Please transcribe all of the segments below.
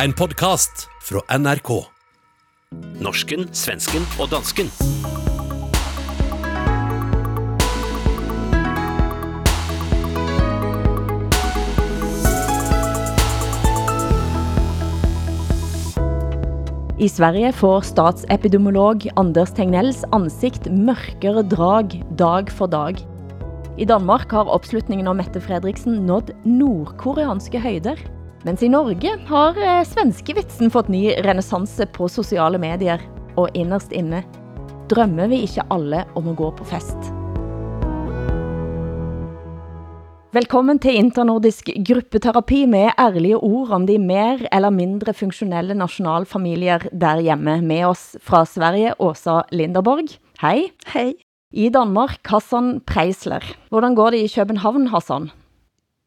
En podkast fra NRK. Norsken, svensken og dansken. I Sverige får statsepidemiolog Anders Tegnells ansikt mørkere drag dag for dag. I Danmark har opslutningen om Mette Fredriksen nådd nordkoreanske højder. Mens i Norge har eh, svenskevitsen fått ny renaissance på sociale medier. Og innerst inne drømmer vi ikke alle om at gå på fest. Velkommen til internordisk gruppeterapi med ærlige ord om de mer eller mindre funktionelle nationalfamilier der hjemme. Med oss fra Sverige, Åsa Linderborg. Hej. Hej. I Danmark, Hassan Preisler. Hvordan går det i København, Hassan?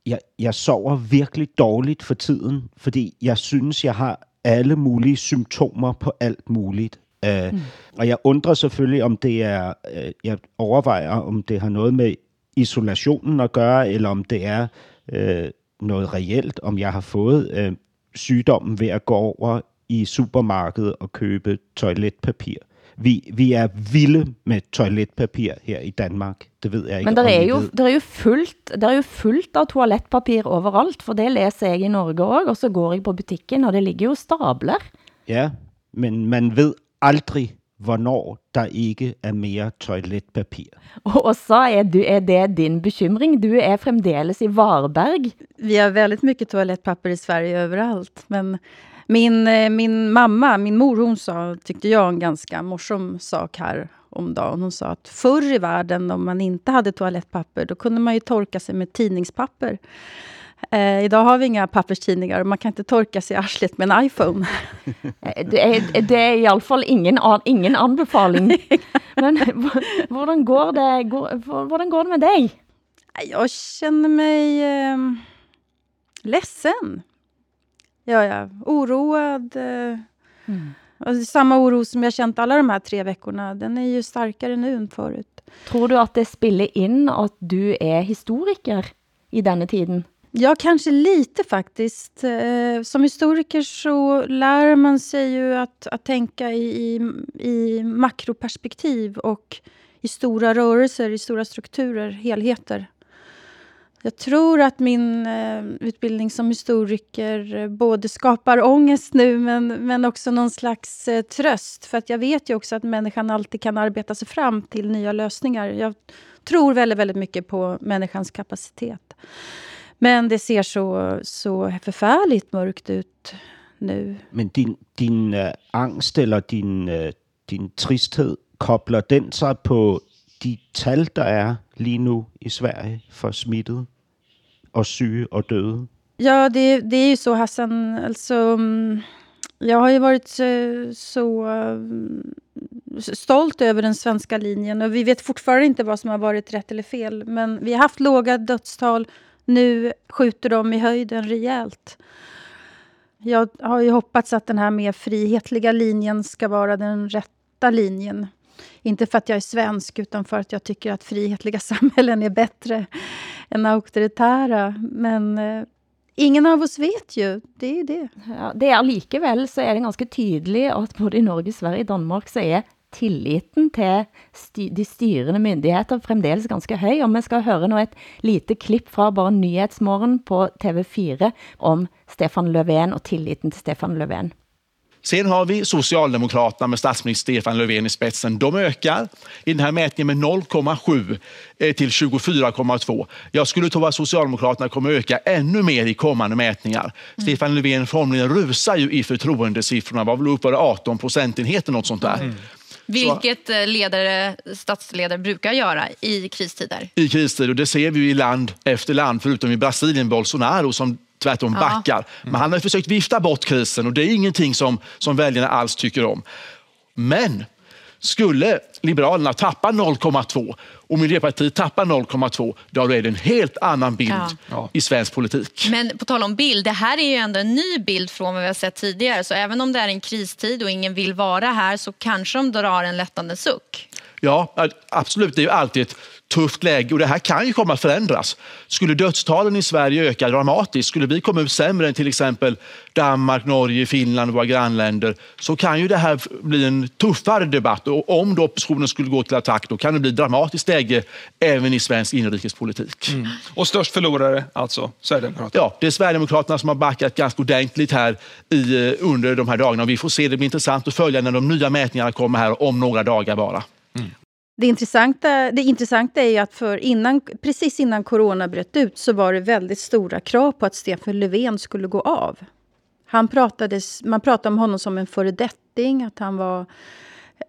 Jeg, jeg sover virkelig dårligt for tiden, fordi jeg synes, jeg har alle mulige symptomer på alt muligt. Uh, mm. Og jeg undrer selvfølgelig, om det er, uh, jeg overvejer, om det har noget med isolationen at gøre, eller om det er uh, noget reelt, om jeg har fået uh, sygdommen ved at gå over i supermarkedet og købe toiletpapir. Vi, vi er vilde med toiletpapir her i Danmark. Det ved jeg ikke, Men der er jo, der er jo fullt, der er jo fullt av toiletpapir overalt, for det læser jeg i Norge også, og så går jeg på butikken, og det ligger jo stabler. Ja, men man ved aldrig, hvornår der ikke er mere toiletpapir. Og så er, du, er det din bekymring. Du er fremdeles i Varberg. Vi har väldigt mycket toalettpapper i Sverige överallt. Men min, eh, min mamma, min mor, hon sa, tyckte jag, en ganska morsom sak här om dagen. Hon sa att förr i världen, om man inte hade toalettpapper, då kunde man ju torka sig med tidningspapper. Eh, idag har vi inga papperstidningar och man kan inte torka sig i arslet med en iPhone. Eh, Det er, det er i alle fall ingen, ingen anbefaling. Men h- hvordan går det, går, går det med dig? Jag känner mig eh, ledsen. Ja, ja. Oroad. Eh, och det är samma oro som jag känt alla de här tre veckorna. Den är ju starkare nu än förut. Tror du at det spiller ind, at du er historiker i denne tiden? Ja, kanske lite faktiskt. Eh, som historiker så lär man sig ju att, att tänka i, i makroperspektiv och i stora rörelser, i stora strukturer, helheter. Jag tror att min eh, utbildning som historiker eh, både skapar ångest nu men, men också någon slags eh, tröst. För att jag vet ju också att människan alltid kan arbeta sig fram till nya lösningar. Jag tror väldigt, väldigt mycket på människans kapacitet. Men det ser så, så förfärligt mörkt ut nu. Men din, din äh, angst eller din, äh, din tristhed, kopplar den sig på de tal, der er lige nu i Sverige for smittet? Og syge og døde? Ja, det, det är ju så Hassan. Mm, alltså, jag har ju varit eh, så eh, stolt över den svenska linjen. Och vi vet fortfarande inte vad som har varit rätt eller fel. Men vi har haft låga dödstal. Nu skjuter de i höjden rejält. Jag har ju hoppats att den här mer frihetliga linjen ska vara den rätta linjen. Inte för att jag är svensk, utan för att jag tycker att frihetliga samhällen är bättre en auktoritära. Men eh, ingen av oss vet ju. Det är det. Ja, det er likevel så er det ganske tydeligt, at både i Norge, Sverige og Danmark, så er tilliten til de styrende myndigheter fremdeles ganske høj, og vi skal høre nu et lite klipp fra bare Nyhetsmorgen på TV4 om Stefan Löfven og tilliten til Stefan Löfven. Sen har vi Socialdemokraterna med statsminister Stefan Löfven i spetsen. De ökar i den här mätningen med 0,7 eh, till 24,2. Jag skulle tro att Socialdemokraterna kommer öka ännu mer i kommande mätningar. Stefan Löfven formligen rusar ju i förtroendesiffrorna, var väl uppe på 18 procentenheter något sånt där. Vilket eh, ledare, statsledare brukar göra i kristider. i kristid och det ser vi ju i land efter land förutom i Brasilien, Bolsonaro som tvärtom Ja. backar. Men han har försökt vifta bort krisen och det är ingenting som, som väljarna alls tycker om. Men skulle Liberalerna tappa 0,2 och Miljöpartiet tappa 0,2 då är det en helt annan bild Ja. i svensk politik. Men på tal om bild, det här är ju ändå en ny bild från vad vi har sett tidigare. Så även om det är en kristid och ingen vill vara här så kanske de drar en lättande suck. Ja, absolut. Det är ju alltid ett tufft läge och det här kan ju komma att förändras. Skulle dödstalen i Sverige öka dramatiskt, skulle vi komma ut sämre än till exempel Danmark, Norge, Finland och våra grannländer så kan ju det här bli en tuffare debatt och om då oppositionen skulle gå till attack då kan det bli dramatiskt läge även i svensk inrikespolitik. Mm. Och störst förlorare alltså Sverigedemokraterna? Ja, det är Sverigedemokraterna som har backat ganska ordentligt här i, eh, under de här dagarna. Vi får se, det blir intressant att följa när de nya mätningarna kommer här om några dagar bara. Det intressanta, det intressanta är ju att för innan, precis innan corona bröt ut så var det väldigt stora krav på att Stefan Löfven skulle gå av. Han pratades, man pratade om honom som en föredetting, att han var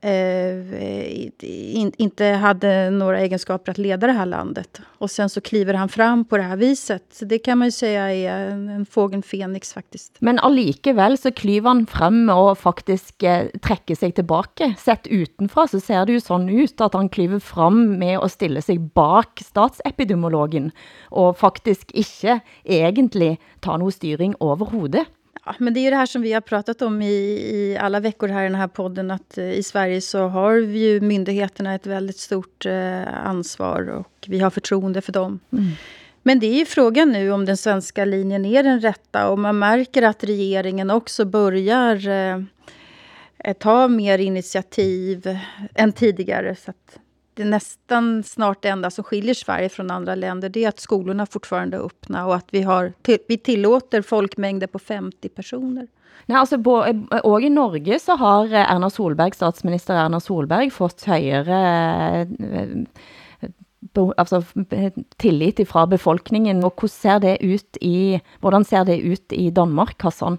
eh, eh in, inte hade några egenskaper att leda det här landet. Och sen så kliver han fram på det här viset. Så det kan man ju säga är en, en fågel Fenix faktiskt. Men allikevel så klyver han fram och faktiskt eh, träcker sig tillbaka. Sett utenfra så ser det ju sån ut att han kliver fram med att ställa sig bak statsepidemiologen och faktiskt inte egentligen tar någon styrning överhuvudtaget. Ja, men det är ju det här som vi har pratat om i, i alla veckor här i den här podden, att eh, i Sverige så har vi ju myndigheterna ett väldigt stort eh, ansvar och vi har förtroende för dem. Mm. Men det är ju frågan nu om den svenska linjen är den rätta och man märker att regeringen också börjar eh, ta mer initiativ än tidigare. Så att det nästan snart det enda som skiljer Sverige från andra länder, det är att skolorna fortfarande är öppna och att vi, har, vi tillåter folkmängder på 50 personer. Nej, alltså på, i Norge så har eh, Erna Solberg, statsminister Erna Solberg, fått högre altså, tillit fra befolkningen, og hvordan ser det ut i, hvordan ser det ut i Danmark, Hassan?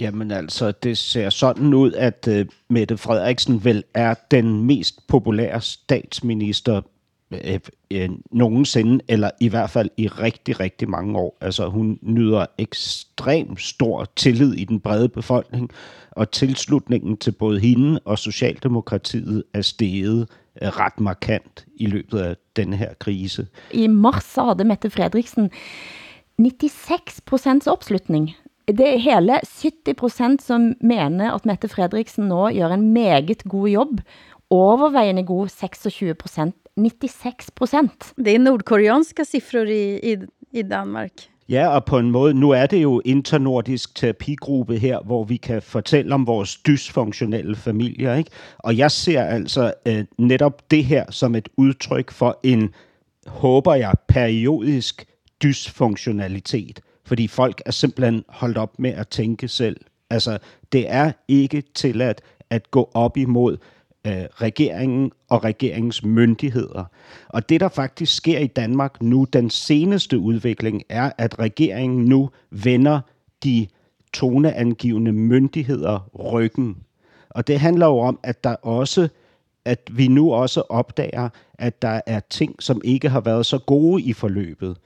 Jamen altså, det ser sådan ud, at uh, Mette Frederiksen vel er den mest populære statsminister uh, uh, nogensinde, eller i hvert fald i rigtig, rigtig mange år. Altså, hun nyder ekstremt stor tillid i den brede befolkning, og tilslutningen til både hende og Socialdemokratiet er steget ret markant i løbet af denne her krise. I mars havde Mette Frederiksen 96 procents opslutning det er hele 70% som mener at Mette Frederiksen nå gør en meget god jobb. Overvejende god 26% 96% Det er nordkoreanske siffror i, i, i Danmark. Ja, og på en måde, nu er det jo internordisk terapigruppe her, hvor vi kan fortælle om vores dysfunktionelle familier, ikke? Og jeg ser altså øh, netop det her som et udtryk for en, håber jeg, periodisk dysfunktionalitet fordi folk er simpelthen holdt op med at tænke selv. Altså, det er ikke tilladt at gå op imod øh, regeringen og regeringens myndigheder. Og det, der faktisk sker i Danmark nu, den seneste udvikling, er, at regeringen nu vender de toneangivende myndigheder ryggen. Og det handler jo om, at der også at vi nu også opdager, at der er ting, som ikke har været så gode i forløbet.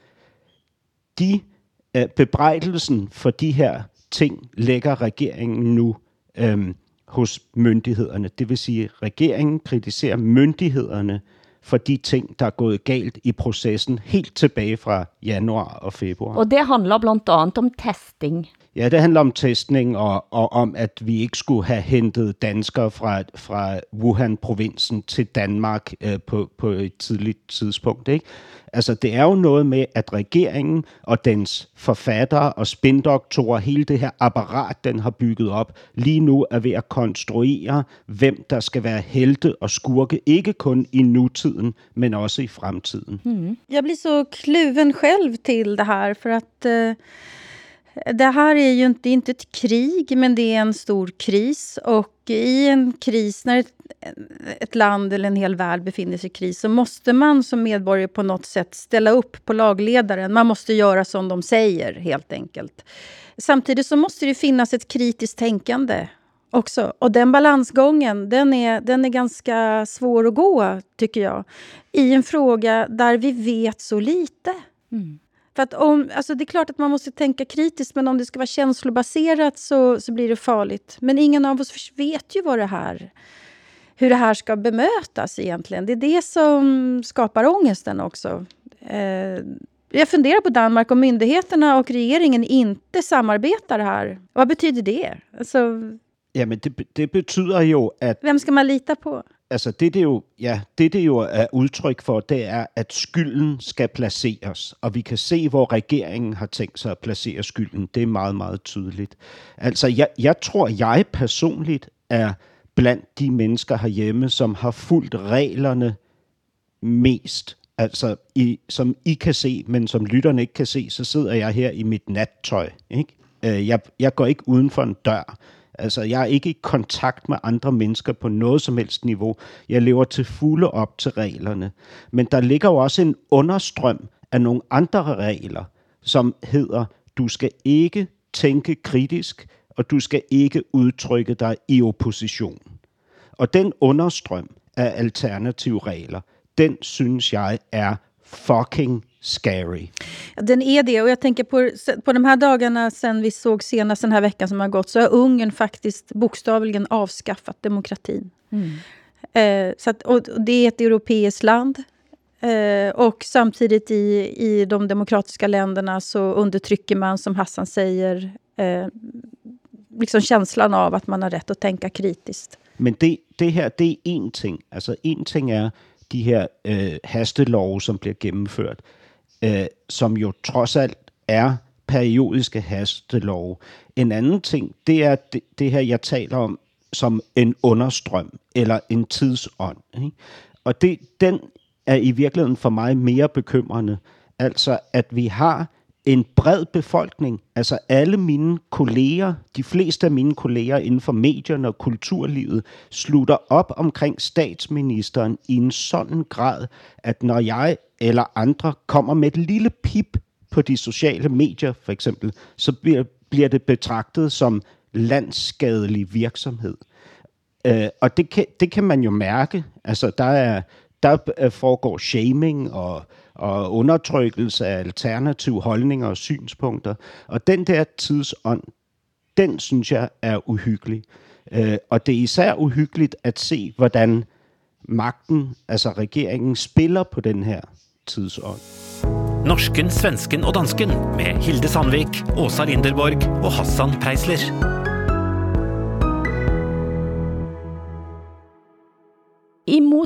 De Øh, bebrejdelsen for de her ting lægger regeringen nu øh, hos myndighederne. Det vil sige, at regeringen kritiserer myndighederne for de ting, der er gået galt i processen helt tilbage fra januar og februar. Og det handler blandt andet om testing. Ja, det handler om testning og, og om, at vi ikke skulle have hentet danskere fra, fra Wuhan-provinsen til Danmark øh, på, på et tidligt tidspunkt. Ikke? Altså, det er jo noget med, at regeringen og dens forfattere og spindoktorer, hele det her apparat, den har bygget op, lige nu er ved at konstruere, hvem der skal være helte og skurke, ikke kun i nutiden, men også i fremtiden. Mm. Jeg bliver så kluven selv til det her, for at... Øh eh, det här är ju inte, inte ett krig, men det är en stor kris. Och i en kris, när ett, ett land eller en hel värld befinner sig i kris, så måste man som medborgare på något sätt ställa upp på lagledaren. Man måste göra som de säger, helt enkelt. Samtidigt så måste det finnas ett kritiskt tänkande också. Och den balansgången, den är, den är ganska svår att gå, tycker jag. I en fråga där vi vet så lite. Mm. För att om, alltså det är klart att man måste tänka kritiskt, men om det ska vara känslobaserat så, så blir det farligt. Men ingen av oss vet ju vad det här, hur det här ska bemötas egentligen. Det är det som skapar ångesten också. Eh, jag funderar på Danmark, om myndigheterna och regeringen inte samarbetar här. Vad betyder det? Alltså, Jamen, det, det betyder jo, at... Hvem skal man lita på? Altså det, det jo, ja, det, det jo er udtryk for, det er, at skylden skal placeres. Og vi kan se, hvor regeringen har tænkt sig at placere skylden. Det er meget, meget tydeligt. Altså, jeg, jeg tror, jeg personligt er blandt de mennesker herhjemme, som har fulgt reglerne mest. Altså, i, som I kan se, men som lytterne ikke kan se, så sidder jeg her i mit nattøj. Ikke? Øh, jeg, jeg går ikke uden for en dør. Altså, jeg er ikke i kontakt med andre mennesker på noget som helst niveau. Jeg lever til fulde op til reglerne. Men der ligger jo også en understrøm af nogle andre regler, som hedder, du skal ikke tænke kritisk, og du skal ikke udtrykke dig i opposition. Og den understrøm af alternative regler, den synes jeg er fucking scary. Den är det. Och jag tänker på, på de här dagarna sen vi såg senast den här veckan som har gått så har Ungern faktiskt bokstavligen avskaffat demokratin. Mm. Eh, så att, och det är ett europeiskt land. Eh, och samtidigt i, i de demokratiska länderna så undertrycker man, som Hassan säger, eh, liksom känslan av att man har rätt att tänka kritiskt. Men det, det her, det er en ting. Altså en ting er de her øh, hastelove, som bliver gennemført øh, som jo trods alt er periodiske hastelov. En anden ting, det er det, det her, jeg taler om, som en understrøm eller en tidsånd. Ikke? Og det, den er i virkeligheden for mig mere bekymrende. Altså, at vi har en bred befolkning, altså alle mine kolleger, de fleste af mine kolleger inden for medierne og kulturlivet, slutter op omkring statsministeren i en sådan grad, at når jeg eller andre kommer med et lille pip på de sociale medier, for eksempel, så bliver, bliver det betragtet som landsskadelig virksomhed. Øh, og det kan, det kan man jo mærke. Altså, der, er, der foregår shaming og, og undertrykkelse af alternative holdninger og synspunkter. Og den der tidsånd, den synes jeg er uhyggelig. Øh, og det er især uhyggeligt at se, hvordan magten, altså regeringen, spiller på den her tidsånd. Norsken, svensken og dansken med Hilde Sandvik, Åsa Linderborg og Hassan Preisler.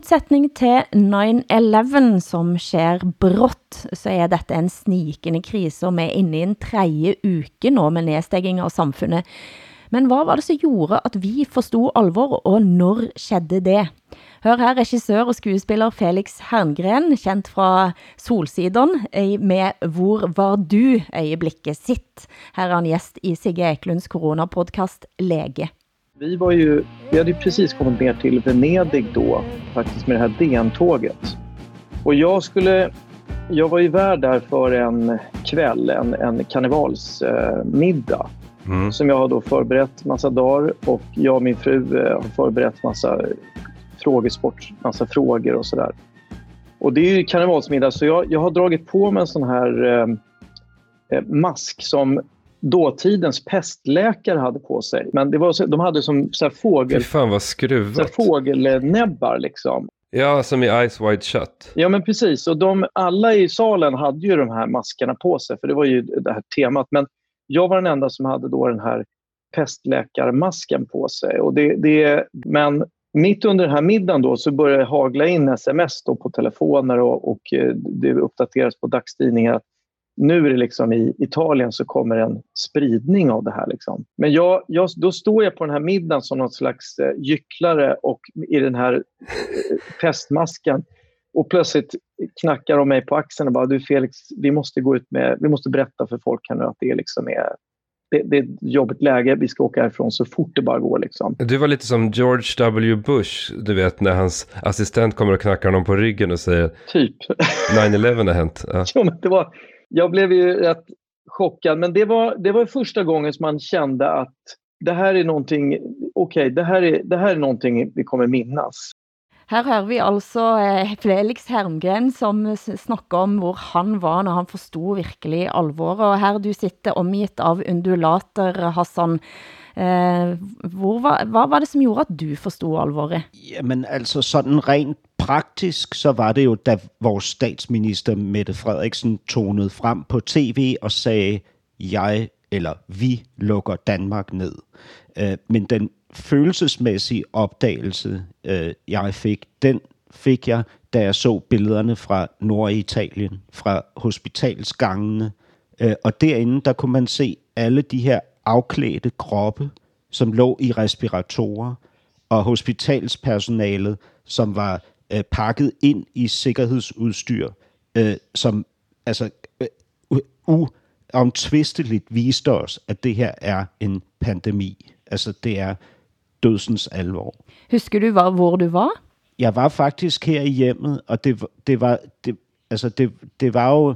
Modsætning til 9-11, som sker brått, så er dette en snikende krise, og vi er inde i en tredje uke nå med nedstegging av samfundet. Men hvad var det som gjorde, at vi forstod alvor, og når skedde det? Hør her regissør og skuespiller Felix Herngren, kendt fra Solsidon, med Hvor var du? øjeblikket sitt. Her er han gæst i Sigge Eklunds coronapodcast Lege. Vi var ju, vi hade ju precis kommit ner till Venedig då, faktiskt med det här DN-tåget. Och jag skulle, jag var ju värd där för en kväll, en, en karnevalsmiddag. Eh, mm. Som jag har då förberett massa dagar och jag och min fru eh, har förberett massa frågesport, massa frågor och sådär. Och det är ju karnevalsmiddag så jag, jag har dragit på mig en sån här eh, eh, mask som dåtidens pestläkare hade på sig. Men det var så, de hade som så här fågel... Fy fan vad skruvat. Så här fågelnäbbar liksom. Ja, som i Ice Wide Shut. Ja, men precis. Och de, alla i salen hade ju de här maskerna på sig, för det var ju det här temat. Men jag var den enda som hade då den här pestläkarmasken på sig. Och det, det, men mitt under den här middagen då så började det hagla in sms då på telefoner och, och eh, det uppdateras på dagstidningar att nu är det liksom i Italien så kommer en spridning av det här. Liksom. Men jag, jag, då står jag på den här middagen som någon slags eh, gycklare och i den här eh, pestmasken och plötsligt knackar de mig på axeln och bara du Felix, vi måste gå ut med, vi måste berätta för folk här nu att det liksom är det, det är ett jobbigt läge, vi ska åka härifrån så fort det bara går. Liksom. Du var lite som George W. Bush, du vet när hans assistent kommer och knackar honom på ryggen och säger typ 9-11 har hänt. Ja. jo, men det var, jag blev ju rätt chockad, men det var, det var första gången som man kände att det här är någonting, okej, okay, det, här är, det här är någonting vi kommer minnas. Her hører vi altså Felix Hermgren, som snakker om hvor han var, når han forstod virkelig alvoret. Og her du sitter omgivet av undulater, Hassan. Eh, hvor var, hvad var det, som gjorde, at du forstod alvoret? Jamen altså sådan rent praktisk, så var det jo, da vores statsminister Mette Frederiksen tonede frem på tv og sagde, jeg eller vi lukker Danmark ned. Øh, men den følelsesmæssige opdagelse, øh, jeg fik, den fik jeg, da jeg så billederne fra Norditalien, fra hospitalsgangene. Øh, og derinde, der kunne man se alle de her afklædte kroppe, som lå i respiratorer, og hospitalspersonalet, som var øh, pakket ind i sikkerhedsudstyr, øh, som altså øh, uomtvisteligt viste os, at det her er en pandemi. Altså det er dødsens alvor. Husker du, hvor, hvor du var? Jeg var faktisk her i hjemmet, og det, det var, det, altså det, det var jo,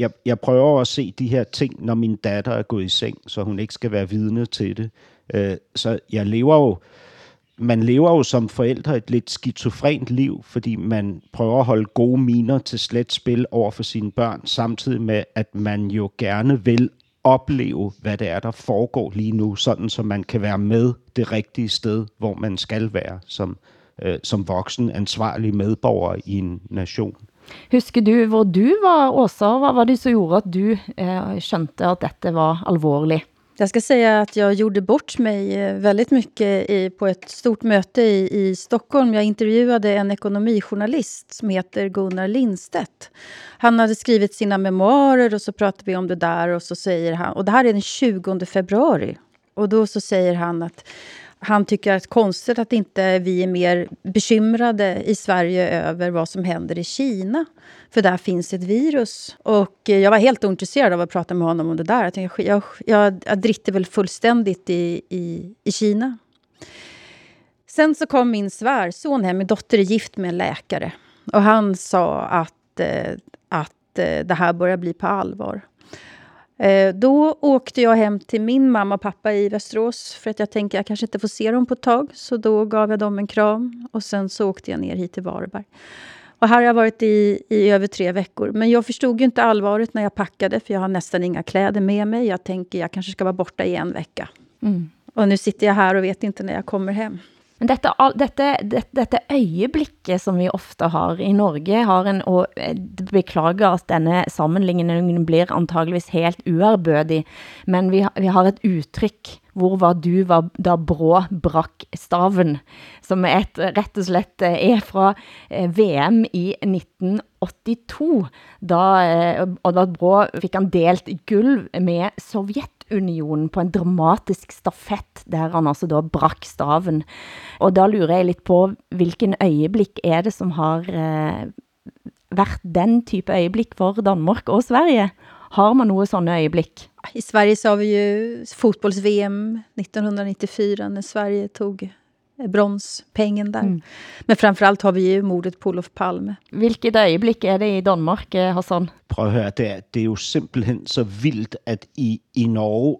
jeg, jeg prøver at se de her ting, når min datter er gået i seng, så hun ikke skal være vidne til det. Øh, så jeg lever jo, man lever jo som forældre et lidt skizofrent liv, fordi man prøver at holde gode miner til slet spil over for sine børn, samtidig med, at man jo gerne vil opleve, hvad det er, der foregår lige nu, sådan så man kan være med det rigtige sted, hvor man skal være som, øh, som voksen, ansvarlig medborger i en nation. Husker du, hvor du var, Åsa? Hvad var det, som gjorde, at du eh, skjønte, at dette var alvorligt? Jag ska säga att jag gjorde bort mig eh, väldigt mycket i, på ett stort möte i, i Stockholm. Jag intervjuade en ekonomijournalist som heter Gunnar Lindstedt. Han hade skrivit sina memoarer och så pratade vi om det där och så säger han, och det här är den 20 februari. Och då så säger han att han tycker att konstigt att inte vi är mer bekymrade i Sverige över vad som händer i Kina. För där finns ett virus. Och jag var helt ointresserad av att prata med honom om det där. Jag, tänkte, jag, jag, jag dritter väl fullständigt i, i, i Kina. Sen så kom min svärson hem, min dotter är gift med en läkare. Och han sa att, eh, att eh, det här börjar bli på allvar. Eh, då åkte jag hem till min mamma och pappa i Västerås för att jag tänkte jag kanske inte får se dem på ett tag. Så då gav jag dem en kram och sen så åkte jag ner hit till Varberg. Och här har jag varit i, i över tre veckor. Men jag förstod ju inte allvaret när jag packade för jag har nästan inga kläder med mig. Jag tänker jag kanske ska vara borta i en vecka. Mm. Och nu sitter jag här och vet inte när jag kommer hem. Men dette, dette, dette, dette som vi ofte har i Norge, har en, og eh, beklager at denne sammenligningen blir antageligvis helt uerbødig, men vi, vi har et udtryk, hvor var du var da Brå brak staven, som et, rett og slett eh, er fra eh, VM i 1982, da, og da Brå fik han delt gulv med Sovjet. Unionen på en dramatisk stafett, der han altså da brak staven. Og da lurer jeg lidt på, hvilken øjeblik er det, som har eh, været den type øjeblik for Danmark og Sverige? Har man nogle sådanne øjeblik? I Sverige så har vi ju fotbolls-VM 1994 när Sverige tog bronspengen där. Mm. Men framförallt har vi ju mordet på Olof Palme. Hvilket øjeblik er det i Danmark, eh, Hassan? Prøv at høre, det er, det er jo simpelthen så vildt, at I, i Norge,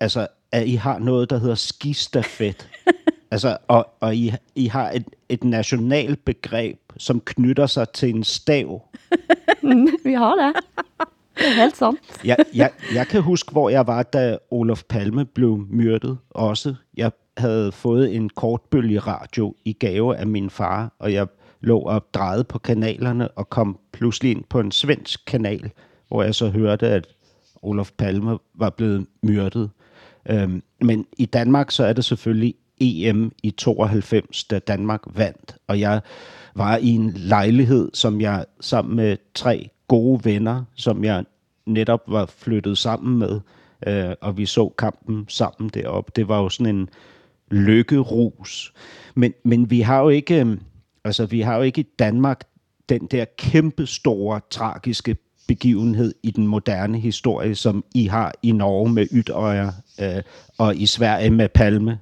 altså, at I har noget, der hedder skistafet. altså, og, og I, I har et, et nationalt begreb, som knytter sig til en stav. vi har det. Det er helt sandt. jeg, jeg, jeg kan huske, hvor jeg var, da Olof Palme blev myrdet også. Jeg havde fået en kortbølgeradio i gave af min far, og jeg lå og drejede på kanalerne og kom pludselig ind på en svensk kanal, hvor jeg så hørte, at Olof Palme var blevet myrdet. Øhm, men i Danmark så er det selvfølgelig EM i 92, da Danmark vandt, og jeg var i en lejlighed, som jeg sammen med tre gode venner, som jeg netop var flyttet sammen med, øh, og vi så kampen sammen deroppe. Det var jo sådan en lykkerus. Men, men vi har jo ikke, øhm, altså vi har jo ikke i Danmark den der kæmpe store, tragiske begivenhed i den moderne historie, som I har i Norge med Ytøjer øh, og i Sverige med Palme.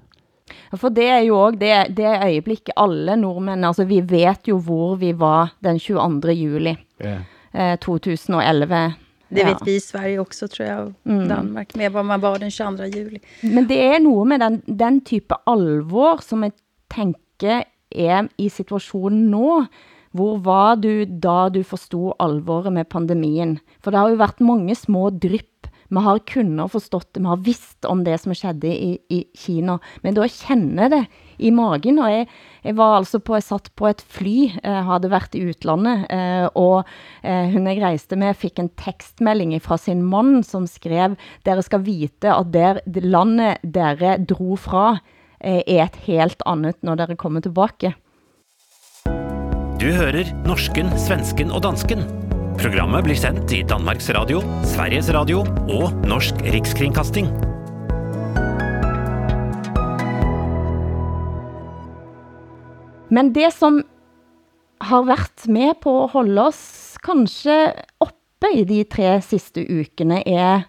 For det er jo også det, det øjeblik alle nordmænd, altså vi vet jo hvor vi var den 22. juli ja. eh, 2011, det ja. vet vi i Sverige också tror jag, och mm. Danmark, med vad man var den 22 juli. Men det är nog med den, den type alvor som jeg tænker er i situationen nå. Hvor var du da du forstod alvoret med pandemien? For det har jo været mange små drypp. Man har kunnet forstått det, man har visst om det som skedde i, i Kina. Men då känner det i magen, og jeg, jeg var altså på, jeg satt på et fly, jeg hadde været i utlandet, eh, og eh, hun jeg rejste med fik en tekstmelding fra sin mand, som skrev, dere skal vite at der, landet dere dro fra, er et helt andet, når dere kommer tilbage. Du hører norsken, svensken og dansken. Programmet blir sendt i Danmarks Radio, Sveriges Radio og Norsk Rikskringkasting. Men det som har været med på at holde os kanskje oppe i de tre sidste ukene, er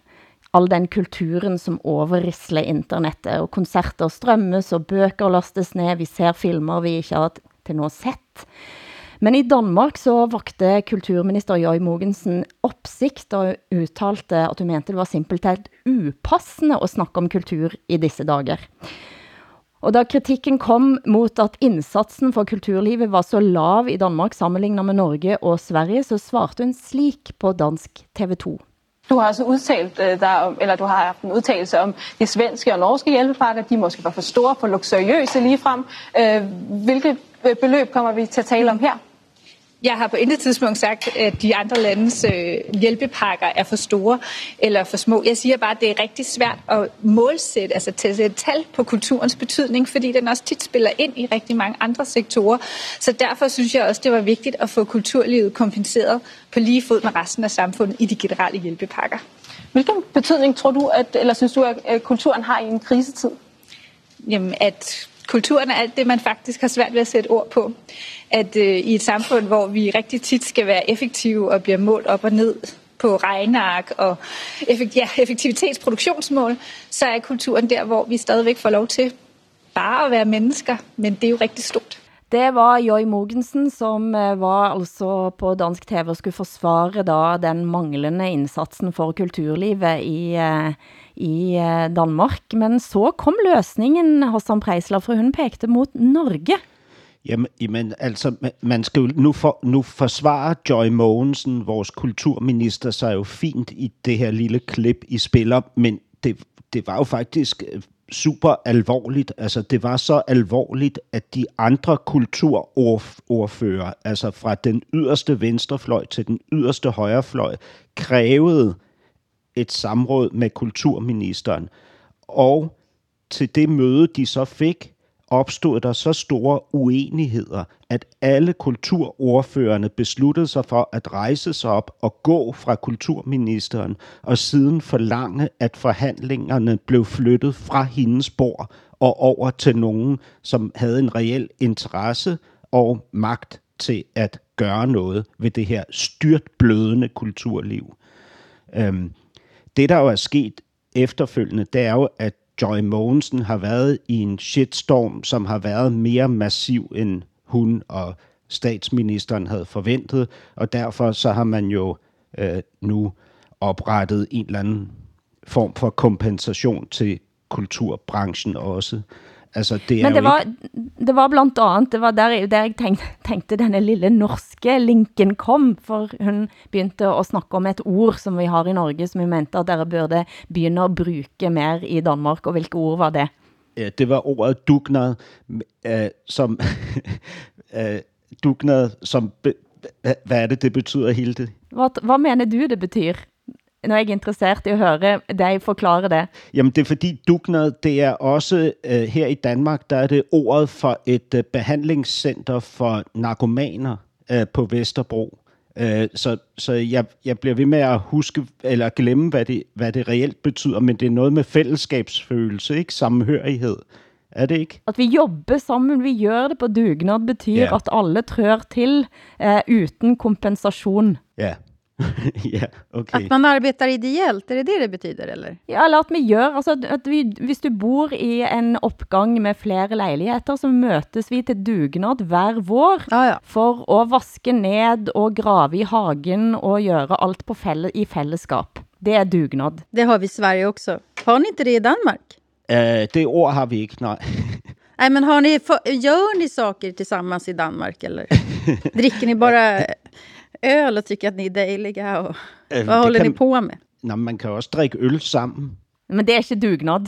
all den kulturen som overrisler internettet, og koncerter strømmes, og bøger lastes ned, vi ser filmer vi ikke har til nå sett. Men i Danmark så vakte kulturminister Joy Mogensen opsigt og uttalte, at hun mente det var simpelthen upassende at snakke om kultur i disse dager. Og da kritikken kom mot at indsatsen for kulturlivet var så lav i Danmark sammenlignet med Norge og Sverige, så svarte hun slik på dansk TV2. Du har også udtalt øh, der, eller du har haft en udtalelse om de svenske og norske hjælpepakker. De måske var for store, for luksuriøse ligefrem. Øh, hvilke øh, beløb kommer vi til at tale om her? Jeg har på intet tidspunkt sagt, at de andre landes øh, hjælpepakker er for store eller for små. Jeg siger bare, at det er rigtig svært at målsætte, altså et tal på kulturens betydning, fordi den også tit spiller ind i rigtig mange andre sektorer. Så derfor synes jeg også, det var vigtigt at få kulturlivet kompenseret på lige fod med resten af samfundet i de generelle hjælpepakker. Hvilken betydning tror du, at, eller synes du, at kulturen har i en krisetid? Jamen, at kulturen er alt det, man faktisk har svært ved at sætte ord på. At øh, i et samfund, hvor vi rigtig tit skal være effektive og bliver målt op og ned på regneark og effekt, ja, effektivitetsproduktionsmål, så er kulturen der, hvor vi stadigvæk får lov til bare at være mennesker, men det er jo rigtig stort. Det var Joy Mogensen, som øh, var altså på dansk TV og skulle forsvare da den manglende indsatsen for kulturlivet i, eh, i eh, Danmark. Men så kom løsningen, Hassan Preisler, for hun pekte mot Norge. Jamen, jamen altså, man skal jo, nu, for, nu forsvarer Joy Mogensen, vores kulturminister, sig jo fint i det her lille klip, I spiller, men det, det var jo faktisk øh, super alvorligt. Altså, det var så alvorligt, at de andre kulturordfører, altså fra den yderste venstrefløj til den yderste højrefløj, krævede et samråd med kulturministeren. Og til det møde, de så fik, opstod der så store uenigheder, at alle kulturordførende besluttede sig for at rejse sig op og gå fra kulturministeren, og siden forlange, at forhandlingerne blev flyttet fra hendes bord og over til nogen, som havde en reel interesse og magt til at gøre noget ved det her styrtblødende kulturliv. Øhm, det, der jo er sket efterfølgende, det er jo, at Joy Mogensen har været i en shitstorm, som har været mere massiv, end hun og statsministeren havde forventet, og derfor så har man jo øh, nu oprettet en eller anden form for kompensation til kulturbranchen også. Altså, det Men det var, ikke... det var blandt andet, det var der, der jeg tænkte, tænkte denne lille norske linken kom, for hun begyndte at snakke om et ord, som vi har i Norge, som vi mente, at dere burde begynde at bruge mer i Danmark, og hvilke ord var det? Ja, det var ordet dugnad, øh, som, øh, dugnad, som, hvad er det, det betyder, Hilde? Hvad, hvad mener du, det betyder? Jeg er interesseret i at høre dig forklare det. Jamen det er fordi dugnad, det er også øh, her i Danmark, der er det ordet for et øh, behandlingscenter for narkomaner øh, på Vesterbro. Øh, så så jeg, jeg bliver ved med at huske eller glemme, hvad det, hvad det reelt betyder, men det er noget med fællesskabsfølelse, ikke? Sammenhørighed. Er det ikke? At vi jobber sammen, vi gør det på dugnad, betyder yeah. at alle trør til uh, uden kompensation. Ja. Yeah. ja, okay. Att man arbetar ideellt, är det det det betyder eller? Ja, eller at vi gør, altså at vi, hvis du bor i en opgang med flere lejligheter, så møtes vi til dugnad hver vår ah, ja. for at vaske ned og grave i hagen og gøre alt på fælle, i fællesskap. Det er dugnad. Det har vi i Sverige också. Har ni inte det i Danmark? Uh, det ord har vi ikke, nej. Nej, men har ni, gör ni saker tillsammans i Danmark eller dricker ni bara öl og tycker att ni är dejliga? Och, øh, vad håller kan, ni på med? Nej, man kan også drikke øl sammen. Men det er ikke dugnad.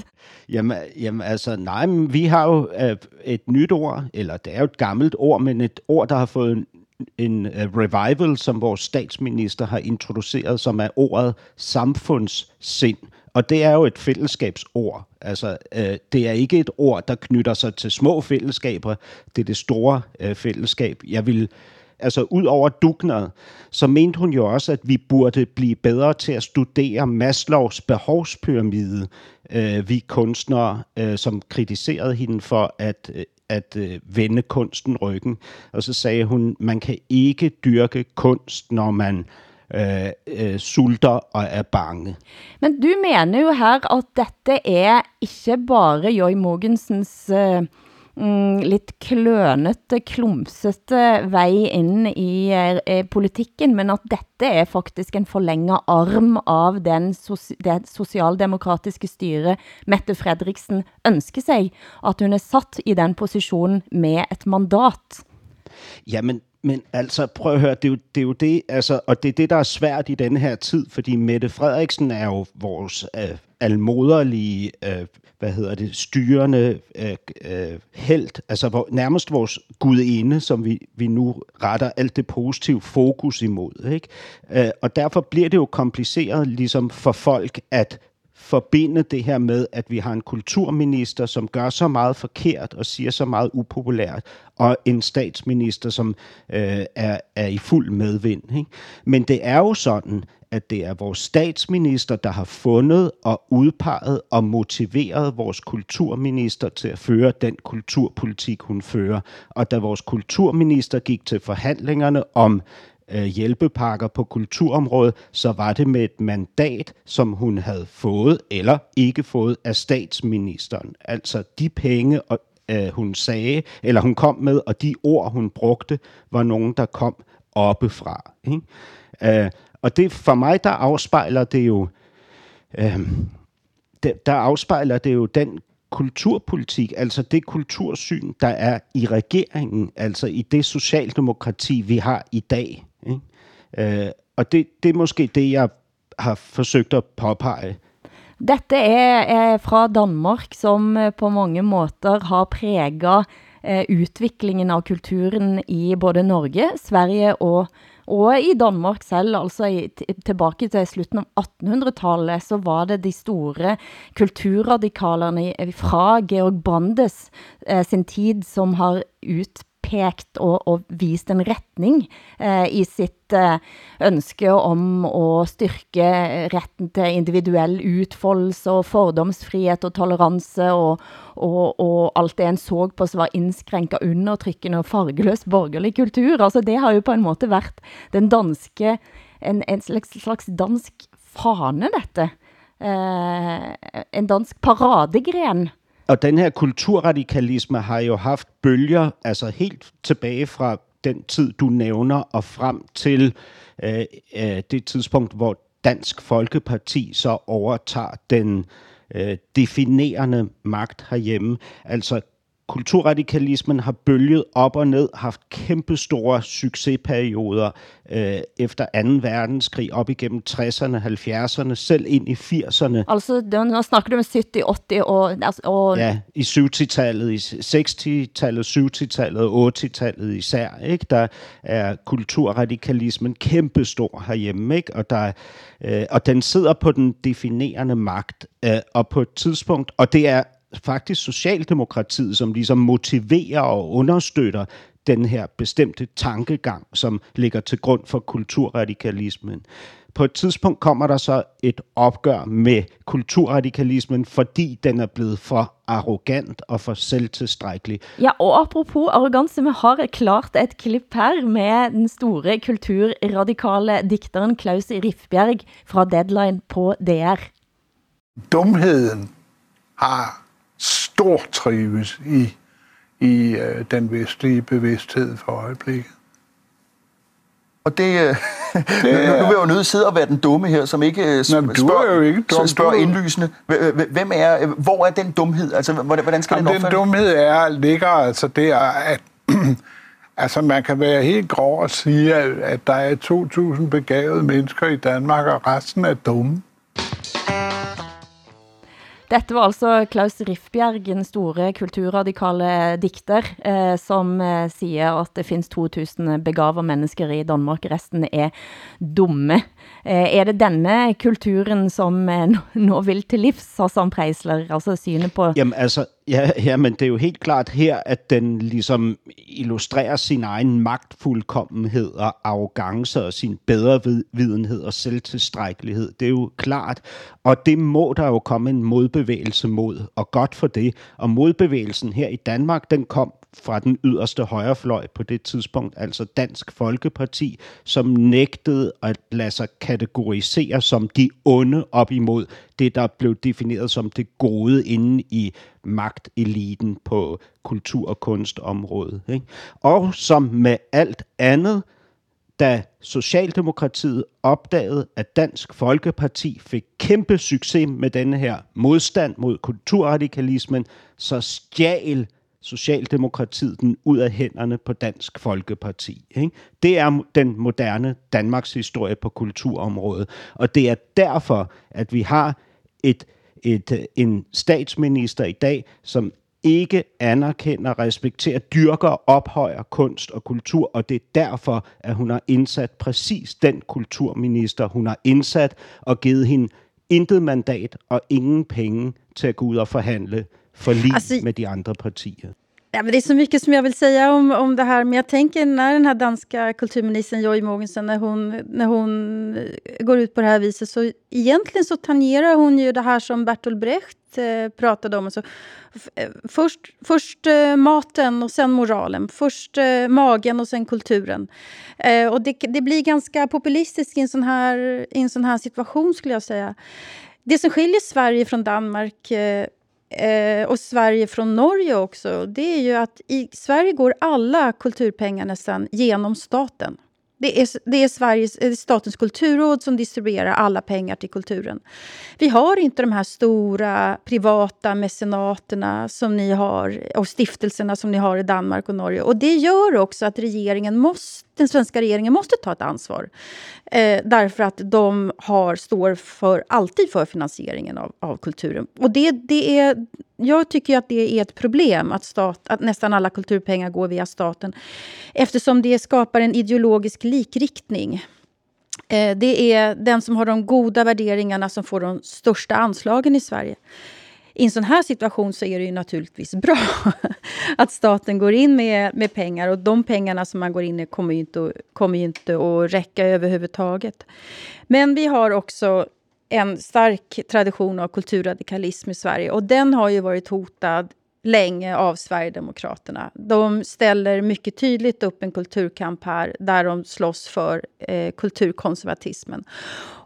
Jamen, jamen altså, nej, men vi har jo uh, et nyt ord, eller det er jo et gammelt ord, men et ord, der har fået en, en uh, revival, som vores statsminister har introduceret, som er ordet samfundssind. og det er jo et fællesskabsord. Altså, øh, det er ikke et ord, der knytter sig til små fællesskaber. Det er det store øh, fællesskab. Jeg vil altså ud over dugnad, så mente hun jo også, at vi burde blive bedre til at studere Maslows behovspyramide. Øh, vi kunstnere, øh, som kritiserede hende for at, øh, at øh, vende kunsten ryggen. Og så sagde hun, man kan ikke dyrke kunst, når man øh, øh, sulter og er bange. Men du mener jo her, at dette er ikke bare Joy Mogensens øh, mm, lidt klønete, klumsete vej ind i eh, eh, politikken, men at dette er faktisk en forlænget arm av den soci det socialdemokratiske styre Mette Frederiksen ønsker sig, at hun er sat i den position med et mandat. Jamen, men altså, prøv at høre, det er, jo, det er jo det, altså, og det er det, der er svært i denne her tid, fordi Mette Frederiksen er jo vores øh, almoderlige, øh, hvad hedder det, styrende øh, øh, held, altså hvor, nærmest vores gudinde, som vi, vi nu retter alt det positive fokus imod. Ikke? Øh, og derfor bliver det jo kompliceret ligesom for folk at forbinde det her med, at vi har en kulturminister, som gør så meget forkert og siger så meget upopulært, og en statsminister, som øh, er, er i fuld medvind. Ikke? Men det er jo sådan, at det er vores statsminister, der har fundet og udpeget og motiveret vores kulturminister til at føre den kulturpolitik, hun fører. Og da vores kulturminister gik til forhandlingerne om øh, hjælpepakker på kulturområdet, så var det med et mandat, som hun havde fået eller ikke fået af statsministeren. Altså de penge, og, øh, hun sagde, eller hun kom med, og de ord, hun brugte, var nogen, der kom oppefra. Ikke? Øh, og det for mig, der afspejler det jo, øh, der afspejler det jo den kulturpolitik, altså det kultursyn, der er i regeringen, altså i det socialdemokrati, vi har i dag. Ikke? Øh, og det, det er måske det, jeg har forsøgt at påpege. Dette er, er fra Danmark, som øh, på mange måter har præget eh, udviklingen av kulturen i både Norge, Sverige og og i Danmark selv, altså i, tilbage til slutten av 1800-tallet, så var det de store kulturradikalerne fra Georg Brandes eh, sin tid, som har ut pekt og, og vist en retning eh, i sitt eh, ønske om at styrke eh, retten til individuell utfoldelse og fordomsfrihet og tolerance og, og, og alt det en så på som var indskrænket undertrykkende og fargeløs borgerlig kultur. Altså det har jo på en måte været den danske, en, en slags, slags dansk fane dette. Eh, en dansk paradegren og den her kulturradikalisme har jo haft bølger, altså helt tilbage fra den tid, du nævner, og frem til øh, øh, det tidspunkt, hvor Dansk Folkeparti så overtager den øh, definerende magt herhjemme. Altså kulturradikalismen har bølget op og ned, haft kæmpe store succesperioder øh, efter 2. verdenskrig, op igennem 60'erne, 70'erne, selv ind i 80'erne. Altså, nu snakker du om 70, 80 og... Altså, og... Ja, i 70-tallet, i 60-tallet, 70-tallet og 80-tallet især, ikke? Der er kulturradikalismen kæmpe stor herhjemme, ikke? Og, der, øh, og den sidder på den definerende magt, øh, og på et tidspunkt, og det er faktisk Socialdemokratiet, som ligesom motiverer og understøtter den her bestemte tankegang, som ligger til grund for kulturradikalismen. På et tidspunkt kommer der så et opgør med kulturradikalismen, fordi den er blevet for arrogant og for selvtilstrækkelig. Ja, og apropos arrogance, vi har klart et klip her med den store kulturradikale dikteren Klaus Rifbjerg fra Deadline på DR. Dumheden har stor trives i, i øh, den vestlige bevidsthed for øjeblikket. Og det, øh, det er, nu, nu vil jeg jo nødt sidde og være den dumme her, som ikke øh, spørger, jo ikke dum, spørger indlysende. Hvem er, hvor er den dumhed? Altså, hvordan skal Jamen, den opfatte? Den dumhed er, ligger altså der, at altså, man kan være helt grov og sige, at der er 2.000 begavede mennesker i Danmark, og resten er dumme. Dette var altså Klaus Riffbjerg, en store kulturradikale dikter, eh, som eh, siger, at det findes 2000 begaver mennesker i Danmark, resten er dumme. Eh, er det denne kulturen, som eh, nå vil til livs, Hassan Preisler, altså synet på... Jamen altså, ja, ja, men det er jo helt klart her, at den ligesom illustrerer sin egen magtfuldkommenhed og arrogance og sin bedre videnhed og selvtilstrækkelighed. Det er jo klart, og det må der jo komme en modbevægelse mod, og godt for det. Og modbevægelsen her i Danmark, den kom fra den yderste højrefløj på det tidspunkt, altså Dansk Folkeparti, som nægtede at lade sig kategorisere som de onde op imod det, der blev defineret som det gode inde i magteliten på kultur- og kunstområdet. Ikke? Og som med alt andet, da Socialdemokratiet opdagede, at Dansk Folkeparti fik kæmpe succes med denne her modstand mod kulturradikalismen, så stjal Socialdemokratiet den ud af hænderne på Dansk Folkeparti. Ikke? Det er den moderne Danmarks historie på kulturområdet, og det er derfor, at vi har et, et, en statsminister i dag, som ikke anerkender, respekterer, dyrker, ophøjer kunst og kultur, og det er derfor, at hun har indsat præcis den kulturminister, hun har indsat og givet hende intet mandat og ingen penge til at gå ud og forhandle forlig alltså, med de andra partier. Ja, men det är så mycket som jag vill säga om, om det här, men jag tänker när den här danska kulturministern Joy Mogensen, när hon, när hon går ut på det här viset, så egentligen så tangerar hon ju det här som Bertolt Brecht eh, pratade om. Så, eh, först först eh, maten och sen moralen. Först eh, magen och sen kulturen. Eh, och det, det blir ganska populistiskt i en, sån här, i en sån här situation, skulle jag säga. Det som skiljer Sverige från Danmark eh, eh, och Sverige från Norge också, det är ju att i Sverige går alla kulturpengar nästan genom staten. Det är, det är Sveriges, eh, Statens kulturråd som distribuerar alla pengar till kulturen. Vi har inte de här stora privata mecenaterna som ni har och stiftelserna som ni har i Danmark och Norge. Och Det gör också att regeringen måste, den svenska regeringen måste ta ett ansvar. Eh, därför att de har, står för, alltid för finansieringen av, av kulturen. Och det, det är, jag tycker att det är ett problem att, stat, att nästan alla kulturpengar går via staten eftersom det skapar en ideologisk likriktning. Eh, det är den som har de goda värderingarna som får de största anslagen i Sverige. I en sån här situation så är det ju naturligtvis bra att staten går in med, med pengar och de pengarna som man går in med kommer ju inte, kommer ju inte att räcka överhuvudtaget. Men vi har också en stark tradition av kulturradikalism i Sverige och den har ju varit hotad länge av Sverigedemokraterna. De ställer mycket tydligt upp en kulturkamp här där de slåss för eh, kulturkonservatismen.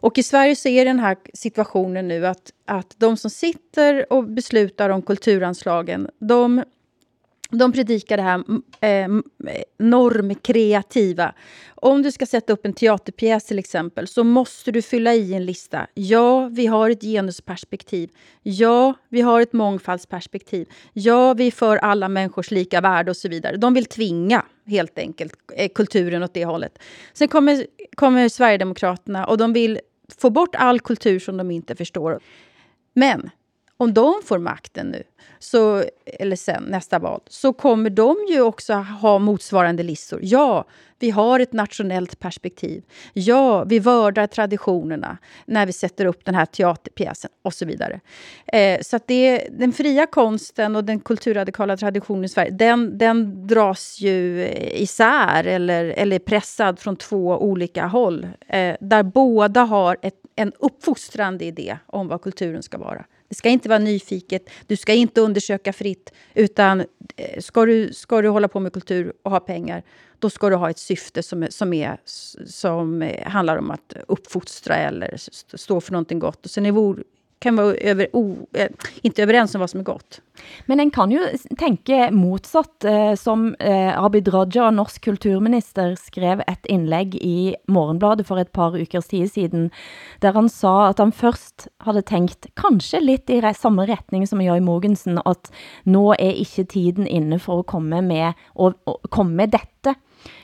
Och i Sverige så är den här situationen nu att, att de som sitter och beslutar om kulturanslagen, de de predikar det här mm, eh, mm, eh, normkreativa. Om du ska sätta upp en teaterpjäs till exempel så måste du fylla i en lista. Ja, vi har ett genusperspektiv. Ja, vi har ett mångfaldsperspektiv. Ja, vi är för alla människors lika värde och så vidare. De vill tvinga helt enkelt eh, kulturen åt det hållet. Sen kommer, kommer Sverigedemokraterna och de vill få bort all kultur som de inte förstår. Men om de får makten nu, så, eller sen nästa val, så kommer de ju också ha motsvarande listor. Ja, vi har ett nationellt perspektiv. Ja, vi vördar traditionerna när vi sätter upp den här teaterpjäsen och så vidare. Eh, så att det, den fria konsten och den kulturradikala traditionen i Sverige, den, den dras ju isär eller, eller pressad från två olika håll. Eh, där båda har ett, en uppfostrande idé om vad kulturen ska vara. Det ska inte vara nyfiket, du ska inte undersöka fritt. Utan eh, ska du, ska du hålla på med kultur och ha pengar, då ska du ha ett syfte som, som, är, som eh, handlar om att uppfostra eller stå för någonting gott. Och sen är vår kan vara över, o, eh, inte överens om vad som är gott. Men en kan ju tänka motsatt, eh, som eh, Abid Raja, norsk kulturminister, skrev ett inlägg i Morgenbladet för ett par ukers tid siden, där han sa att han först hade tänkt kanske lite i samma riktning som Joy Mogensen, att nu är inte tiden inne för att komma med, och, och komma med detta.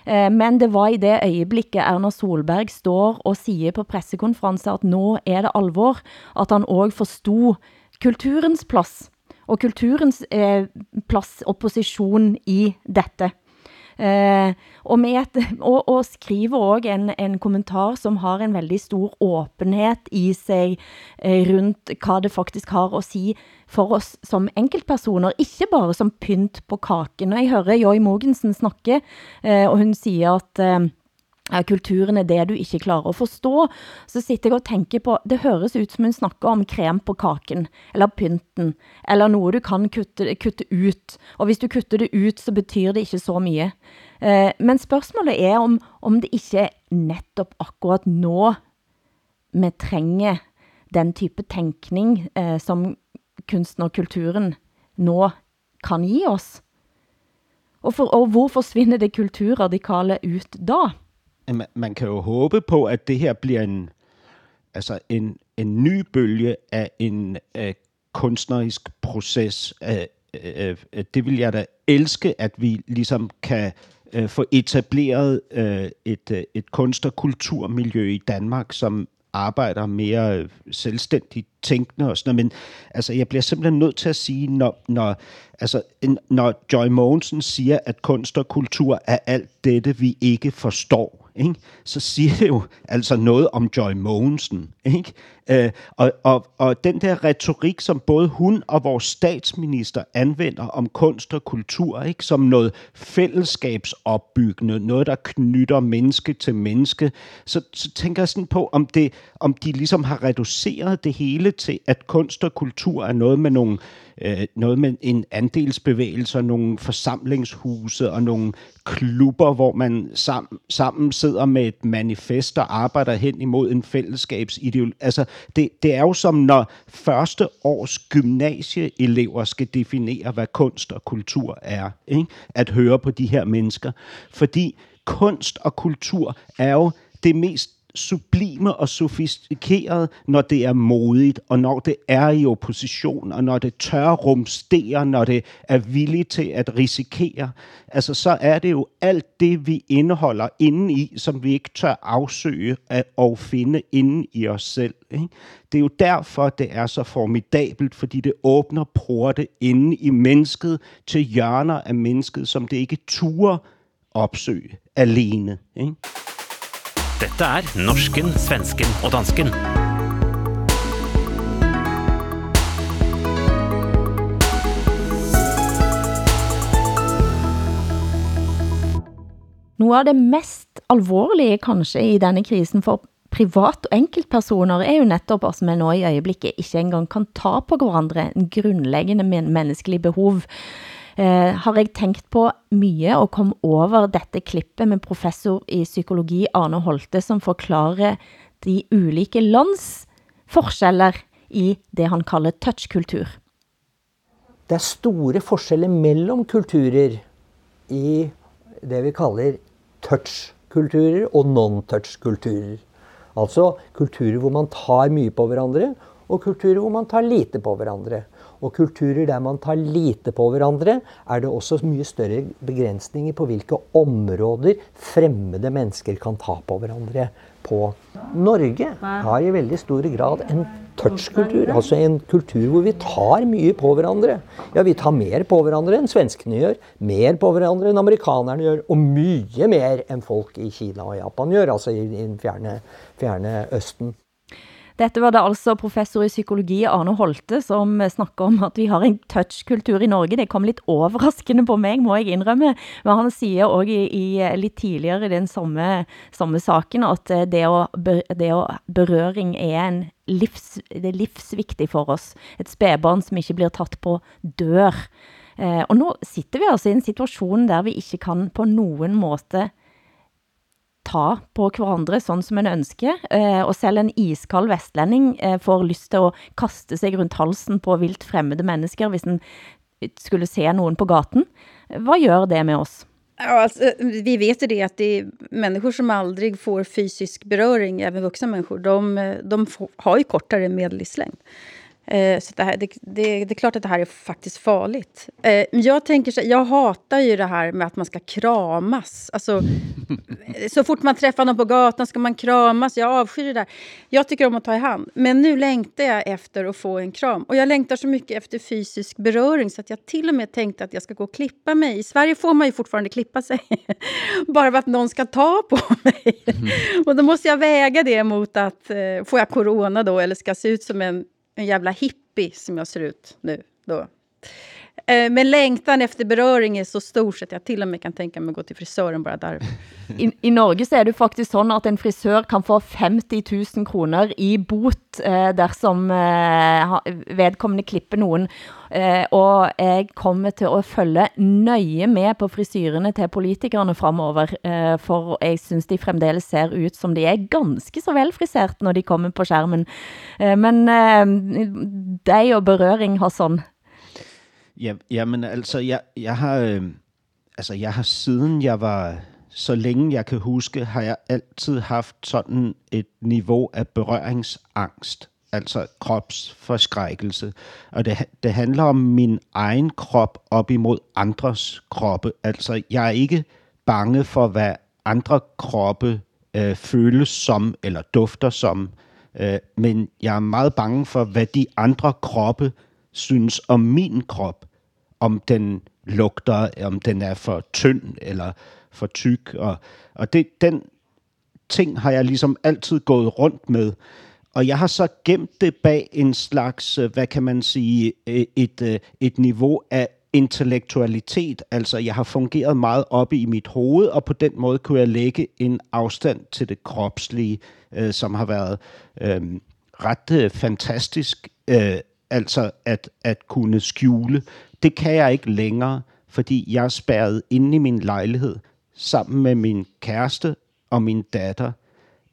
Eh, men det var i det øjeblikket Erna Solberg står og siger på pressekonferencer, at nå er det alvor, at han også forstod kulturens plads og kulturens eh, opposition i dette. Eh, og, med et, og, og skriver også en, en kommentar som har en veldig stor åbenhed i sig eh, rundt hvad det faktisk har at sige for oss som enkeltpersoner, ikke bare som pynt på kaken. Og jeg hører Joy Mogensen snakke, eh, og hun siger at eh, kulturen er det du ikke klarer at forstå, så sitter jeg og tænker på, det høres ut som hun snakker om krem på kaken, eller pynten, eller noget du kan kutte, kutte ut, og hvis du kutter det ut, så betyder det ikke så mye. Eh, men spørgsmålet er om, om det ikke er netop akkurat nå, vi trænger den type tænkning, eh, som kunsten og kulturen nå kan give os. Og, for, og hvor forsvinder det kulturradikale ut da? Man, man kan jo håbe på, at det her bliver en, altså en, en ny bølge af en uh, kunstnerisk proces. Uh, uh, det vil jeg da elske, at vi ligesom kan uh, få etableret uh, et, uh, et kunst- og kulturmiljø i Danmark, som arbejder mere selvstændigt tænkende og sådan noget. Men altså, jeg bliver simpelthen nødt til at sige, når, når, altså, når Joy Mogensen siger, at kunst og kultur er alt dette, vi ikke forstår, ikke? så siger det jo altså noget om Joy Mogensen. Ikke? Øh, og, og, og den der retorik, som både hun og vores statsminister anvender om kunst og kultur, ikke? som noget fællesskabsopbyggende, noget der knytter menneske til menneske, så, så tænker jeg sådan på, om, det, om de ligesom har reduceret det hele til, at kunst og kultur er noget med nogle øh, noget med en andelsbevægelse og nogle forsamlingshuse og nogle klubber, hvor man sam, sammen sidder med et manifest og arbejder hen imod en fællesskabsideologi. Altså, det, det er jo som når første års gymnasieelever skal definere, hvad kunst og kultur er. Ikke? At høre på de her mennesker. Fordi kunst og kultur er jo det mest sublime og sofistikeret, når det er modigt, og når det er i opposition, og når det tør rumstere, når det er villigt til at risikere. Altså, så er det jo alt det, vi indeholder inden i, som vi ikke tør afsøge og finde inde i os selv. Ikke? Det er jo derfor, det er så formidabelt, fordi det åbner porte inde i mennesket til hjørner af mennesket, som det ikke turer opsøge alene. Ikke? Dette er norsken, svensken og dansken. Noget af det mest alvorlige kanskje i denne krisen for privat og enkeltpersoner er jo netop os man nå i øjeblikket ikke engang kan ta på hverandre en grundlæggende menneskelig behov eh, har jeg tænkt på mye og kom over dette klippet med professor i psykologi Arne Holte, som forklarer de ulike lands forskjeller i det han kalder touchkultur. Det er store forskjeller mellem kulturer i det vi kalder touchkulturer og non-touchkulturer. Altså kulturer hvor man tar mye på hverandre, og kulturer hvor man tar lite på hverandre. Og kulturer der man tar lite på hverandre, er det også mye større begrensninger på hvilke områder fremmede mennesker kan ta på hverandre på. Norge har i veldig stor grad en touchkultur, altså en kultur hvor vi tar mye på hverandre. Ja, vi tar mer på hverandre enn svenskene gjør, mer på hverandre enn amerikanerne gjør, og mye mer enn folk i Kina og Japan gjør, altså i den fjerne, fjerne Østen. Dette var det altså professor i psykologi Arne Holte, som snakker om, at vi har en touchkultur i Norge. Det kom lidt overraskende på mig, må jeg indrømme. Men han siger også i, i eh, lidt tidligere i den samme, samme saken, at eh, det å, det at berøring er en livs, det er livsvigtigt for oss. Et spædbarn som ikke blir tatt på dør. Eh, og nu sitter vi altså i en situation, der vi ikke kan på nogen måde ta på hverandre sådan som en ønsker, eh, og selv en iskald vestlending eh, får lyst til at kaste sig rundt halsen på vilt fremmede mennesker, hvis en eh, skulle se nogen på gaten. Vad gör det med oss? Ja, alltså, vi vet ju det att det är människor som aldrig får fysisk beröring, även vuxna människor, de, eh, de får, har ju kortare medellivslängd. Eh, så det, här, det, det, det, är klart att det här är faktiskt farligt. Eh, jag, tänker så, jag hatar ju det här med att man ska kramas. Alltså, så fort man träffar någon på gatan ska man kramas. Jag avskyr det där. Jag tycker om att ta i hand. Men nu längtar jag efter att få en kram. Och jag längtar så mycket efter fysisk beröring så att jag till och med tänkte att jag ska gå och klippa mig. I Sverige får man ju fortfarande klippa sig. Bara för att någon ska ta på mig. Mm. och då måste jag väga det mot att eh, får jag corona då eller ska se ut som en en jävla hippie som jag ser ut nu. Då. Eh, men längtan efter beröring är så stor så att jag till och med kan tänka mig att gå till frisören bara där. I, I Norge så är det faktiskt så att en frisör kan få 50 000 kronor i bot eh, dersom eh, vedkommende klipper någon. Eh, och jag kommer till att följa nöje med på frisyrerna till politikerna framöver. eh, för jag syns de framdeles ser ut som de är ganska så velfrisert när de kommer på skärmen. Eh, men eh, dig och beröring har sån Ja, jamen altså, jeg, jeg har, øh, altså, jeg har siden jeg var, så længe jeg kan huske, har jeg altid haft sådan et niveau af berøringsangst, altså kropsforskrækkelse. Og det, det handler om min egen krop op imod andres kroppe. Altså, jeg er ikke bange for, hvad andre kroppe øh, føles som eller dufter som, øh, men jeg er meget bange for, hvad de andre kroppe synes om min krop om den lugter, om den er for tynd eller for tyk. Og, og det, den ting har jeg ligesom altid gået rundt med. Og jeg har så gemt det bag en slags, øh, hvad kan man sige, øh, et, øh, et niveau af intellektualitet. Altså, jeg har fungeret meget oppe i mit hoved, og på den måde kunne jeg lægge en afstand til det kropslige, øh, som har været øh, ret øh, fantastisk. Øh, altså at, at kunne skjule det kan jeg ikke længere, fordi jeg er spærret inde i min lejlighed sammen med min kæreste og min datter.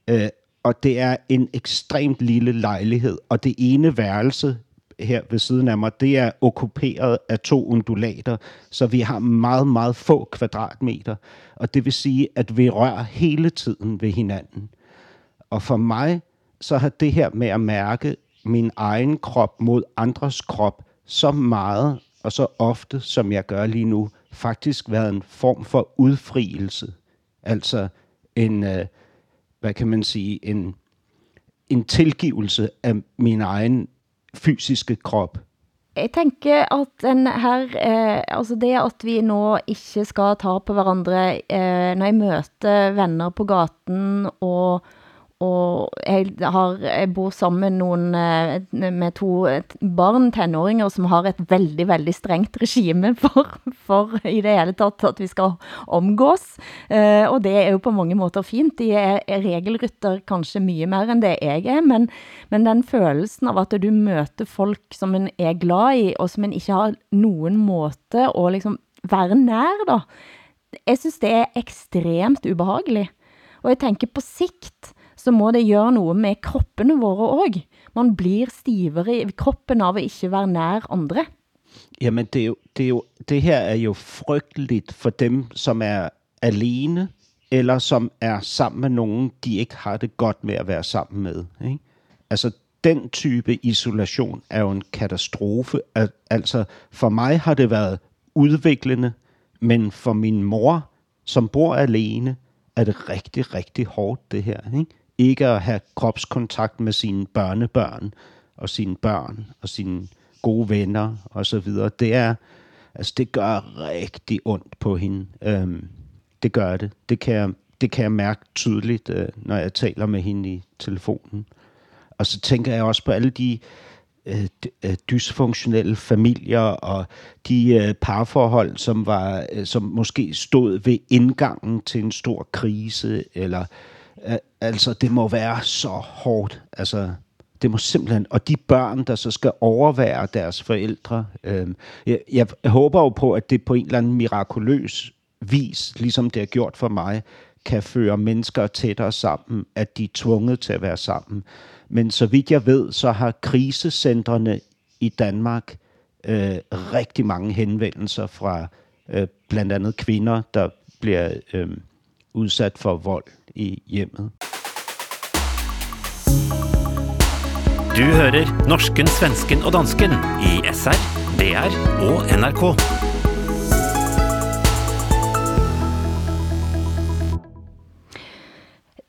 Øh, og det er en ekstremt lille lejlighed, og det ene værelse her ved siden af mig, det er okkuperet af to undulater, så vi har meget, meget få kvadratmeter. Og det vil sige, at vi rører hele tiden ved hinanden. Og for mig, så har det her med at mærke min egen krop mod andres krop så meget og så ofte, som jeg gør lige nu, faktisk været en form for udfrielse. Altså en, øh, hvad kan man sige, en, en tilgivelse af min egen fysiske krop. Jeg tænker at den her, eh, altså det at vi nu ikke skal ta på hverandre, eh, når jeg møter venner på gaten og og jeg, har, jeg bor sammen med nogen, eh, med to barn, tenåringer, som har et veldig, veldig strengt regime for, for i det hele tatt at vi skal omgås. Eh, og det er jo på mange måter fint. De er, er regelrytter kanskje mye mer end det jeg er, men, men den følelsen av at du møter folk som en er glad i, og som en ikke har nogen måte å liksom være nær da, jeg synes det er ekstremt ubehagelig. Og jeg tænker på sikt, så må det gøre noget med kroppene våre også. Man blir stivere i kroppen av at ikke være nær andre. Jamen, det, er jo, det, er jo, det her er jo frygteligt for dem, som er alene, eller som er sammen med nogen, de ikke har det godt med at være sammen med. Ikke? Altså, den type isolation er jo en katastrofe. Altså, for mig har det været udviklende, men for min mor, som bor alene, er det rigtig, rigtig hårdt, det her. Ikke? Ikke at have kropskontakt med sine børnebørn og sine børn og sine gode venner og så videre. Det er, altså det gør rigtig ondt på hende. Øhm, det gør det. Det kan jeg, det kan jeg mærke tydeligt, øh, når jeg taler med hende i telefonen. Og så tænker jeg også på alle de øh, øh dysfunktionelle familier og de øh, parforhold, som var, øh, som måske stod ved indgangen til en stor krise, eller altså, det må være så hårdt. Altså, det må simpelthen... Og de børn, der så skal overvære deres forældre. Øh, jeg, jeg håber jo på, at det på en eller anden mirakuløs vis, ligesom det har gjort for mig, kan føre mennesker tættere sammen, at de er tvunget til at være sammen. Men så vidt jeg ved, så har krisecentrene i Danmark øh, rigtig mange henvendelser fra øh, blandt andet kvinder, der bliver øh, udsat for vold i hjemmet. Du hører norsken, svensken og dansken i SR, DR og NRK.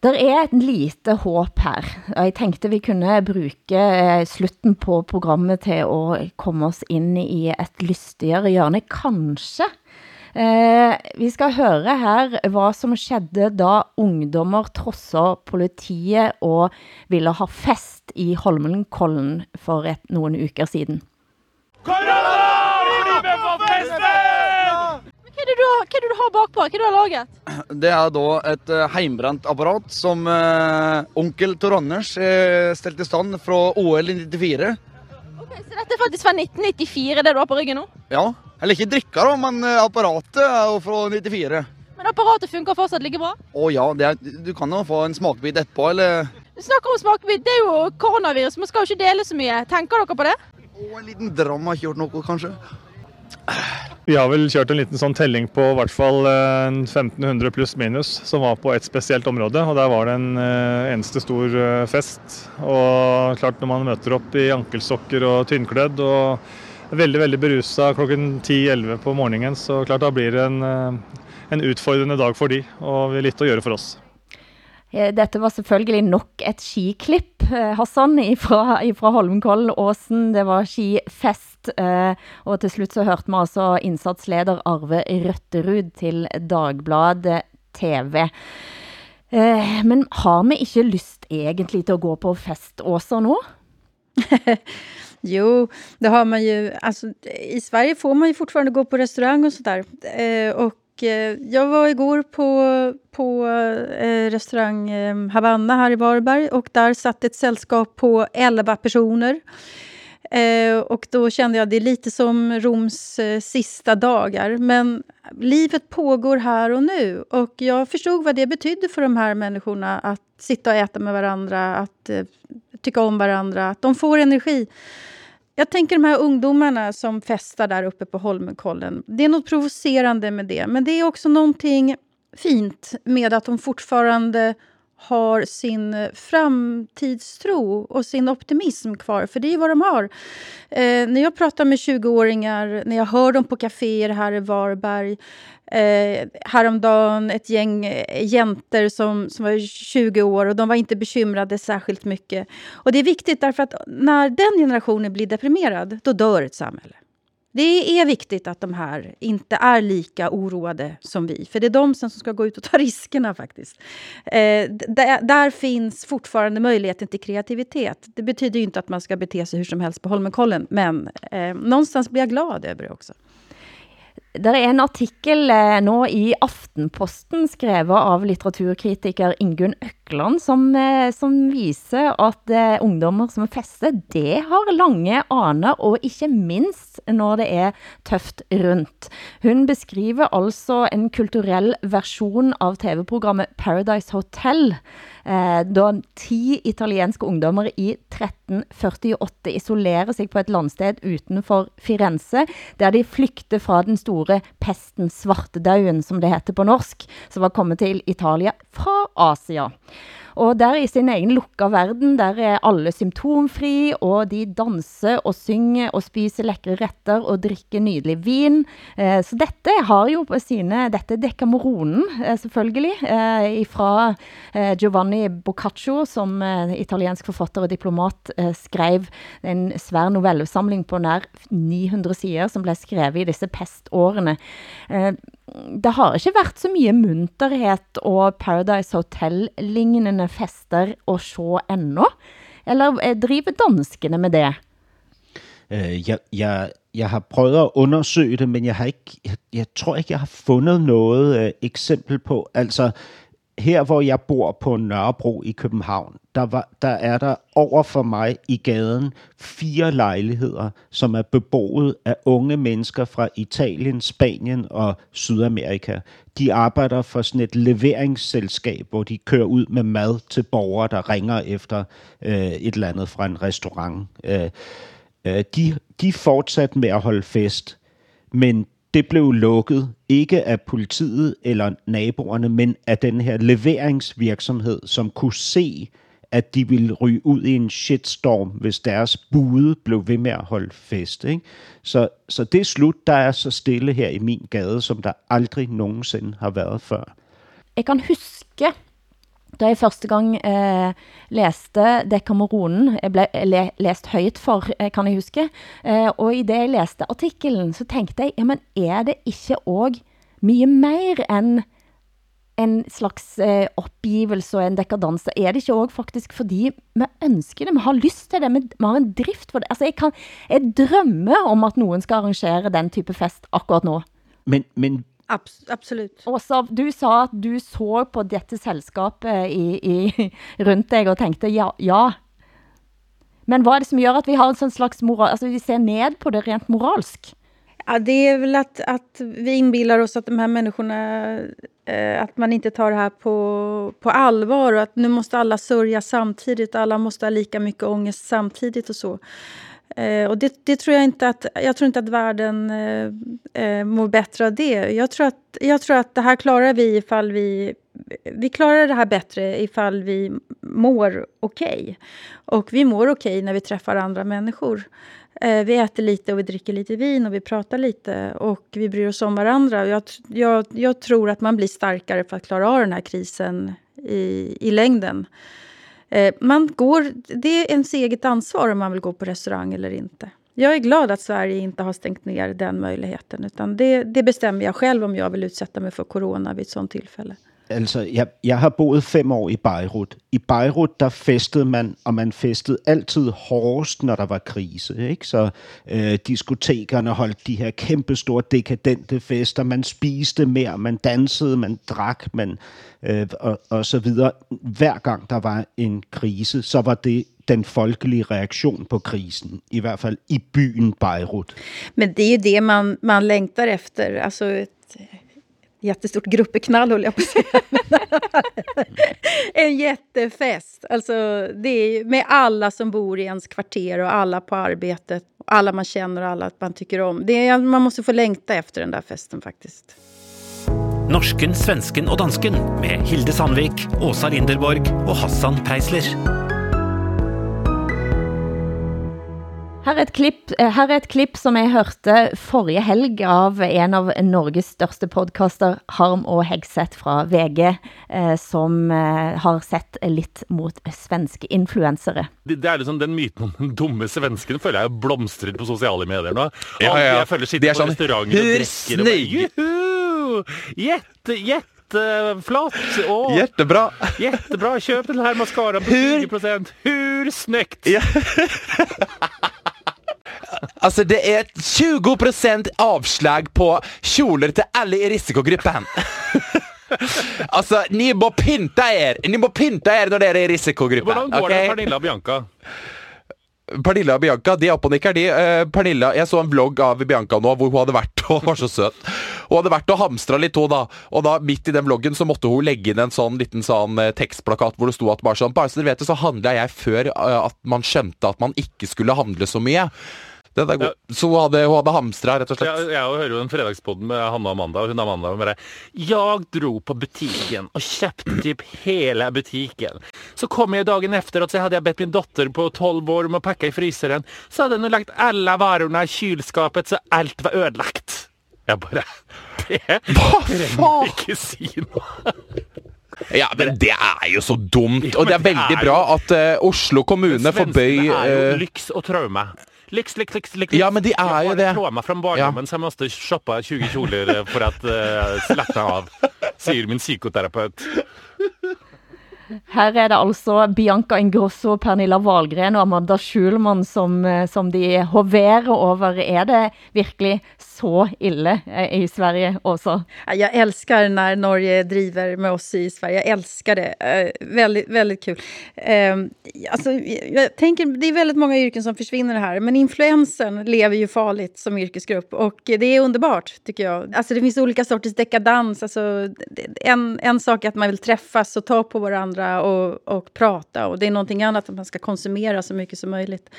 Det er et lite håp her, jeg tenkte vi kunne bruke eh, slutten på programmet til å komme oss ind i et lystigere hjørne, kanskje. Eh, vi skal høre her, hvad som skedde, da ungdommer trosser politiet og ville ha fest i Holmenkollen for et, nogle uker siden. Hva er det du, hva er det du har bakpå? Hva er det du har laget? Det er da et eh, heimbrent apparat som eh, onkel Tor Anders eh, stelte i stand fra OL i 94. Så dette er faktisk fra 1994, det du har på ryggen nå? Ja, eller ikke drikka da, men eh, apparatet er jo fra 94. Men apparatet funker fortsatt like bra? Å ja, det er, du kan jo få en smakbit etterpå, eller Du snakker om smakebit, det er jo koronavirus, man skal jo ikke dele så mye. Tenker dere på det? en liten dram har ikke gjort noe, kanskje. Vi har vel kjørt en liten sånn telling på i hvert fall eh, 1500 pluss minus, som var på et spesielt område. Og der var det en eh, eneste stor eh, fest. Og klart når man møter opp i ankelsokker og tynnkledd og er veldig veldig berusa klokken 10-11 på morgenen, så klart da blir det en, en utfordrende dag for de, og vi litt å gjøre for oss. Dette var selvfølgelig nok et skiklipp, Hassan, fra Holmenkollåsen. Det var skifest, Eh, og til slutt så hørte vi altså innsatsleder Arve Røtterud til Dagbladet TV. Eh, Men har vi ikke lyst egentlig til å gå på fest også nå? Jo, det har man ju. Alltså, I Sverige får man ju fortfarande gå på restaurang och sådär. Eh, och eh, jag var igår på, på eh, restaurang eh, Havanna här i Varberg och där satt ett sällskap på 11 personer. Eh, Eh, och då kände jag det är lite som Roms eh, sista dagar. Men livet pågår här och nu. Och jag förstod vad det betydde för de här människorna att sitta och äta med varandra, att eh, tycka om varandra, att de får energi. Jag tänker de här ungdomarna som festar där uppe på Holmenkollen. Det är något provocerande med det, men det är också någonting fint med att de fortfarande har sin eh, framtidstro och sin optimism kvar, för det är vad de har. Eh, när jag pratar med 20-åringar, när jag hör dem på kaféer här i Varberg, eh, häromdagen ett gäng eh, jenter som, som var 20 år och de var inte bekymrade särskilt mycket. Och det är viktigt därför att när den generationen blir deprimerad, då dör ett samhälle. Det är viktigt att de här inte är lika oroade som vi, för det är de som ska gå ut och ta riskerna faktiskt. Eh, där, där finns fortfarande möjligheten till kreativitet. Det betyder ju inte att man ska bete sig hur som helst på Holmenkollen, men eh, någonstans blir jag glad över det också. Det er en artikel eh, nå i Aftenposten skrevet av litteraturkritiker Ingunn Økland, som, eh, som viser at eh, ungdommer som fester, det har lange aner, og ikke minst når det er tøft rundt. Hun beskriver altså en kulturell versjon av TV-programmet Paradise Hotel, eh, da ti italienske ungdommer i 1348 isolerer sig på et landsted utenfor Firenze, der de flykter fra den store pesten svartedauden, som det heter på norsk, som var kommet til Italia fra Asia. Og der i sin egen lukka verden, der er alle symptomfri, og de danser og synger og spiser lekre retter og drikker nydelig vin. Eh, så dette har jo på sine, dette er Decameronen eh, selvfølgelig, eh, fra eh, Giovanni Boccaccio, som eh, italiensk forfatter og diplomat eh, skrev en svær novellesamling på nær 900 sider, som ble skrevet i disse pestårene. Det har ikke været så mye munterhet og Paradise Hotel-lignende fester å se endnu. Eller eh, driver danskene med det? Øh, jeg, jeg, jeg har prøvet at undersøge det, men jeg, har ikke, jeg, jeg tror ikke, jeg har fundet noget øh, eksempel på. Altså, her hvor jeg bor på Nørrebro i København, der, var, der er der over for mig i gaden fire lejligheder, som er beboet af unge mennesker fra Italien, Spanien og Sydamerika. De arbejder for sådan et leveringsselskab, hvor de kører ud med mad til borgere, der ringer efter øh, et eller andet fra en restaurant. Øh, øh, de, de fortsat med at holde fest, men det blev lukket, ikke af politiet eller naboerne, men af den her leveringsvirksomhed, som kunne se, at de ville ryge ud i en shitstorm, hvis deres bude blev ved med at holde fest. Ikke? Så, så det er slut. Der er så stille her i min gade, som der aldrig nogensinde har været før. Jeg kan huske, da jeg første gang eh, læste Dekameronen, jeg blev le, læst højt for, eh, kan jeg huske, eh, og i det jeg læste artiklen, så tænkte jeg, jamen er det ikke også mye mer end en slags eh, opgivelse og en dekadanse? Er det ikke også faktisk fordi vi ønsker det, vi har lyst til det, vi, vi har en drift for det? Altså jeg, kan, jeg drømmer om at nogen skal arrangere den type fest akkurat nu. Men, men Abs absolut. Åsa, du sa at du så på dette selskapet i, i, rundt dig og tænkte ja, ja. Men hvad er det som gør at vi har en sån slags moral, altså vi ser ned på det rent moralsk? Ja, det är väl att, att vi inbillar oss att de här människorna, eh, att man inte tar det här på, på allvar och att nu måste alla sörja samtidigt, alla måste ha lika mycket ångest samtidigt och så. Eh, och det, det, tror jag inte att, jag tror inte att världen eh, eh, mår bättre av det. Jag tror, att, jag tror att det här klarar vi ifall vi, vi klarar det här bättre ifall vi mår okej. Okay. Och vi mår okej okay när vi träffar andra människor. Eh, vi äter lite och vi dricker lite vin och vi pratar lite och vi bryr oss om varandra. Jag, jag, jag tror att man blir starkare för att klara av den här krisen i, i längden. Eh, man går, det är ens eget ansvar om man vill gå på restaurang eller inte. Jag är glad att Sverige inte har stängt ner den möjligheten. Utan det, det bestämmer jag själv om jag vill utsätta mig för corona vid ett sånt tillfälle. Altså, jeg, jeg har boet fem år i Beirut. I Beirut, der festede man, og man festede altid hårdest, når der var krise. Ikke? Så øh, diskotekerne holdt de her kæmpestore, dekadente fester. Man spiste mere, man dansede, man drak, man, øh, og, og så videre. Hver gang der var en krise, så var det den folkelige reaktion på krisen, i hvert fald i byen Beirut. Men det är ju det man, man längtar efter, alltså ett jättestort gruppeknall håller jag på att säga. en jättefest. Alltså, det är med alla som bor i ens kvarter och alla på arbetet. Alla man känner och alla man tycker om. Det är, man måste få längta efter den där festen faktiskt. Norsken, svensken och dansken med Hilde Sandvik, Åsa Linderborg och Hassan Preisler. Her er, et klipp, eh, her er et klipp, som jeg hørte forrige helg av en av Norges største podcaster, Harm og Hegseth fra VG, eh, som eh, har sett litt mot svenske influensere. Det, det er liksom den myten om den dumme svensken føler jeg blomstrer på sociale medier nå. Ja, ja, ja. Jeg føler sitter det er på sånn, restauranter og hur drikker og bare, snygg! Juhu! Jätte, jätteflott! Åh, Jättebra! Jättebra, köp den här mascaran på Hur- 20%. Hur snyggt? Ja. Altså, det er 20% avslag på kjoler til alle i risikogruppen. altså, ni må pynte er! Ni må pynte er når dere er i risikogruppen. Hvordan går det med? Pernilla og Bianca? Pernilla og Bianca de er oppe og nikker. De. Eh, Pernilla, Jeg så en vlogg av Bianca nå hvor hun hadde vært og var så søt. Hun hadde vært og hamstra litt, hun da. Og da midt i den vloggen så måtte hun legge inn en sånn liten sånn eh, tekstplakat hvor det sto at bare sånn Bare så dere vet det, så handla jeg før eh, at man skjønte at man ikke skulle handle så mye. Den er god. Så hun hadde, hun hadde hamstra, rett og slett. Jeg, jeg hører jo den fredagspodden med Hanna og Amanda, og hun Amanda og bare Jeg dro på butiken og kjøpte typ hele butiken. Så kom jeg dagen efter og så hadde jeg bedt min dotter på 12 år om å pakke i fryseren. Så hadde hun lagt alle varorna i kylskapet så alt var ødelagt. Jeg bare Det trenger du ikke si noe. Ja, men det er jo så dumt. Og det er det veldig bra at eh, Oslo kommune får bøy Svenskene er jo eh, lyx og traume. Lyx, lyx, lyx, lyx. Ja, men de er jo det. ett trauma från barndomen så jag måste shoppa 20 kjoler för att uh, slappna av, säger min psykoterapeut. Her er det altså Bianca Ingrosso, Pernilla Wahlgren og Amanda Schulman, som, eh, som de hoverer over. Er det virkelig så ille eh, i Sverige også? Jag älskar när Norge driver med oss i Sverige. Jag älskar det. Eh, väldigt, väldigt kul. Eh, alltså, jag tänker, det är väldigt många yrken som försvinner här, men influensen lever ju farligt som yrkesgrupp och det är underbart, tycker jag. Alltså, det finns olika sorters dekadans. Alltså, en, en sak är att man vill träffas och ta på varandra och, och prata och det är någonting annat att man ska konsumera så mycket som möjligt.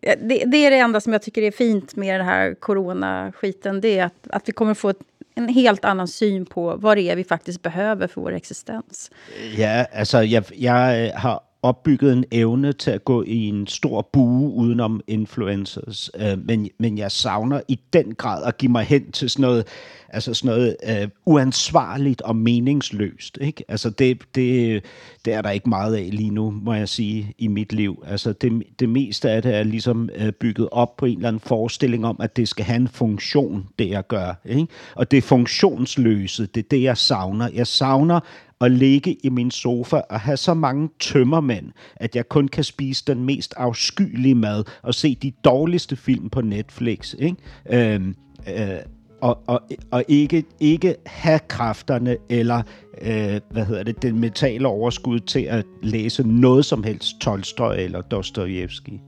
Ja, Det, det är det enda som jag tycker är fint med den här coronaskiten. Det är att, att vi kommer få ett, en helt annan syn på vad det är vi faktiskt behöver för vår existens. Ja, alltså jag, jag har opbygget en evne til at gå i en stor bue udenom influencers. Øh, men, men jeg savner i den grad at give mig hen til sådan noget, altså sådan noget øh, uansvarligt og meningsløst. Ikke? Altså det, det, det er der ikke meget af lige nu, må jeg sige, i mit liv. Altså det, det meste af det er ligesom øh, bygget op på en eller anden forestilling om, at det skal have en funktion, det jeg gør. Ikke? Og det funktionsløse, det er det, jeg savner. Jeg savner at ligge i min sofa og have så mange tømmermænd, at jeg kun kan spise den mest afskyelige mad og se de dårligste film på Netflix. Ikke? Øhm, øh, og, og, og ikke, ikke have kræfterne eller øh, hvad hedder det, den mentale overskud til at læse noget som helst Tolstoy eller Dostojevski.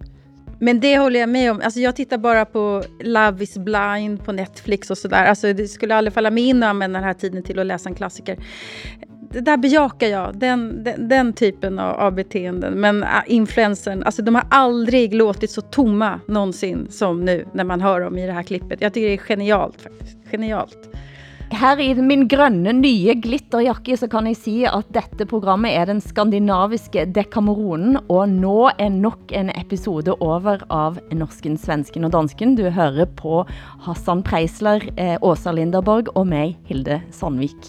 Men det håller jag med om. Alltså jag tittar bara på Love is blind på Netflix och sådär. Alltså det skulle aldrig falla mig in att använda den här tiden till att läsa en klassiker. Det där bejakar jag, den, den, den typen av, av beteenden. Men äh, uh, influencern, alltså de har aldrig låtit så tomma någonsin som nu när man hör dem i det här klippet. Jag tycker det är genialt faktiskt. Genialt. Her i min grønne nye glitterjakke, så kan jeg sige, at dette programmet er den skandinaviske Dekameronen, og nå er nok en episode over av Norsken, Svensken og Dansken. Du hører på Hassan Preisler, eh, Åsa Linderborg og mig, Hilde Sandvik.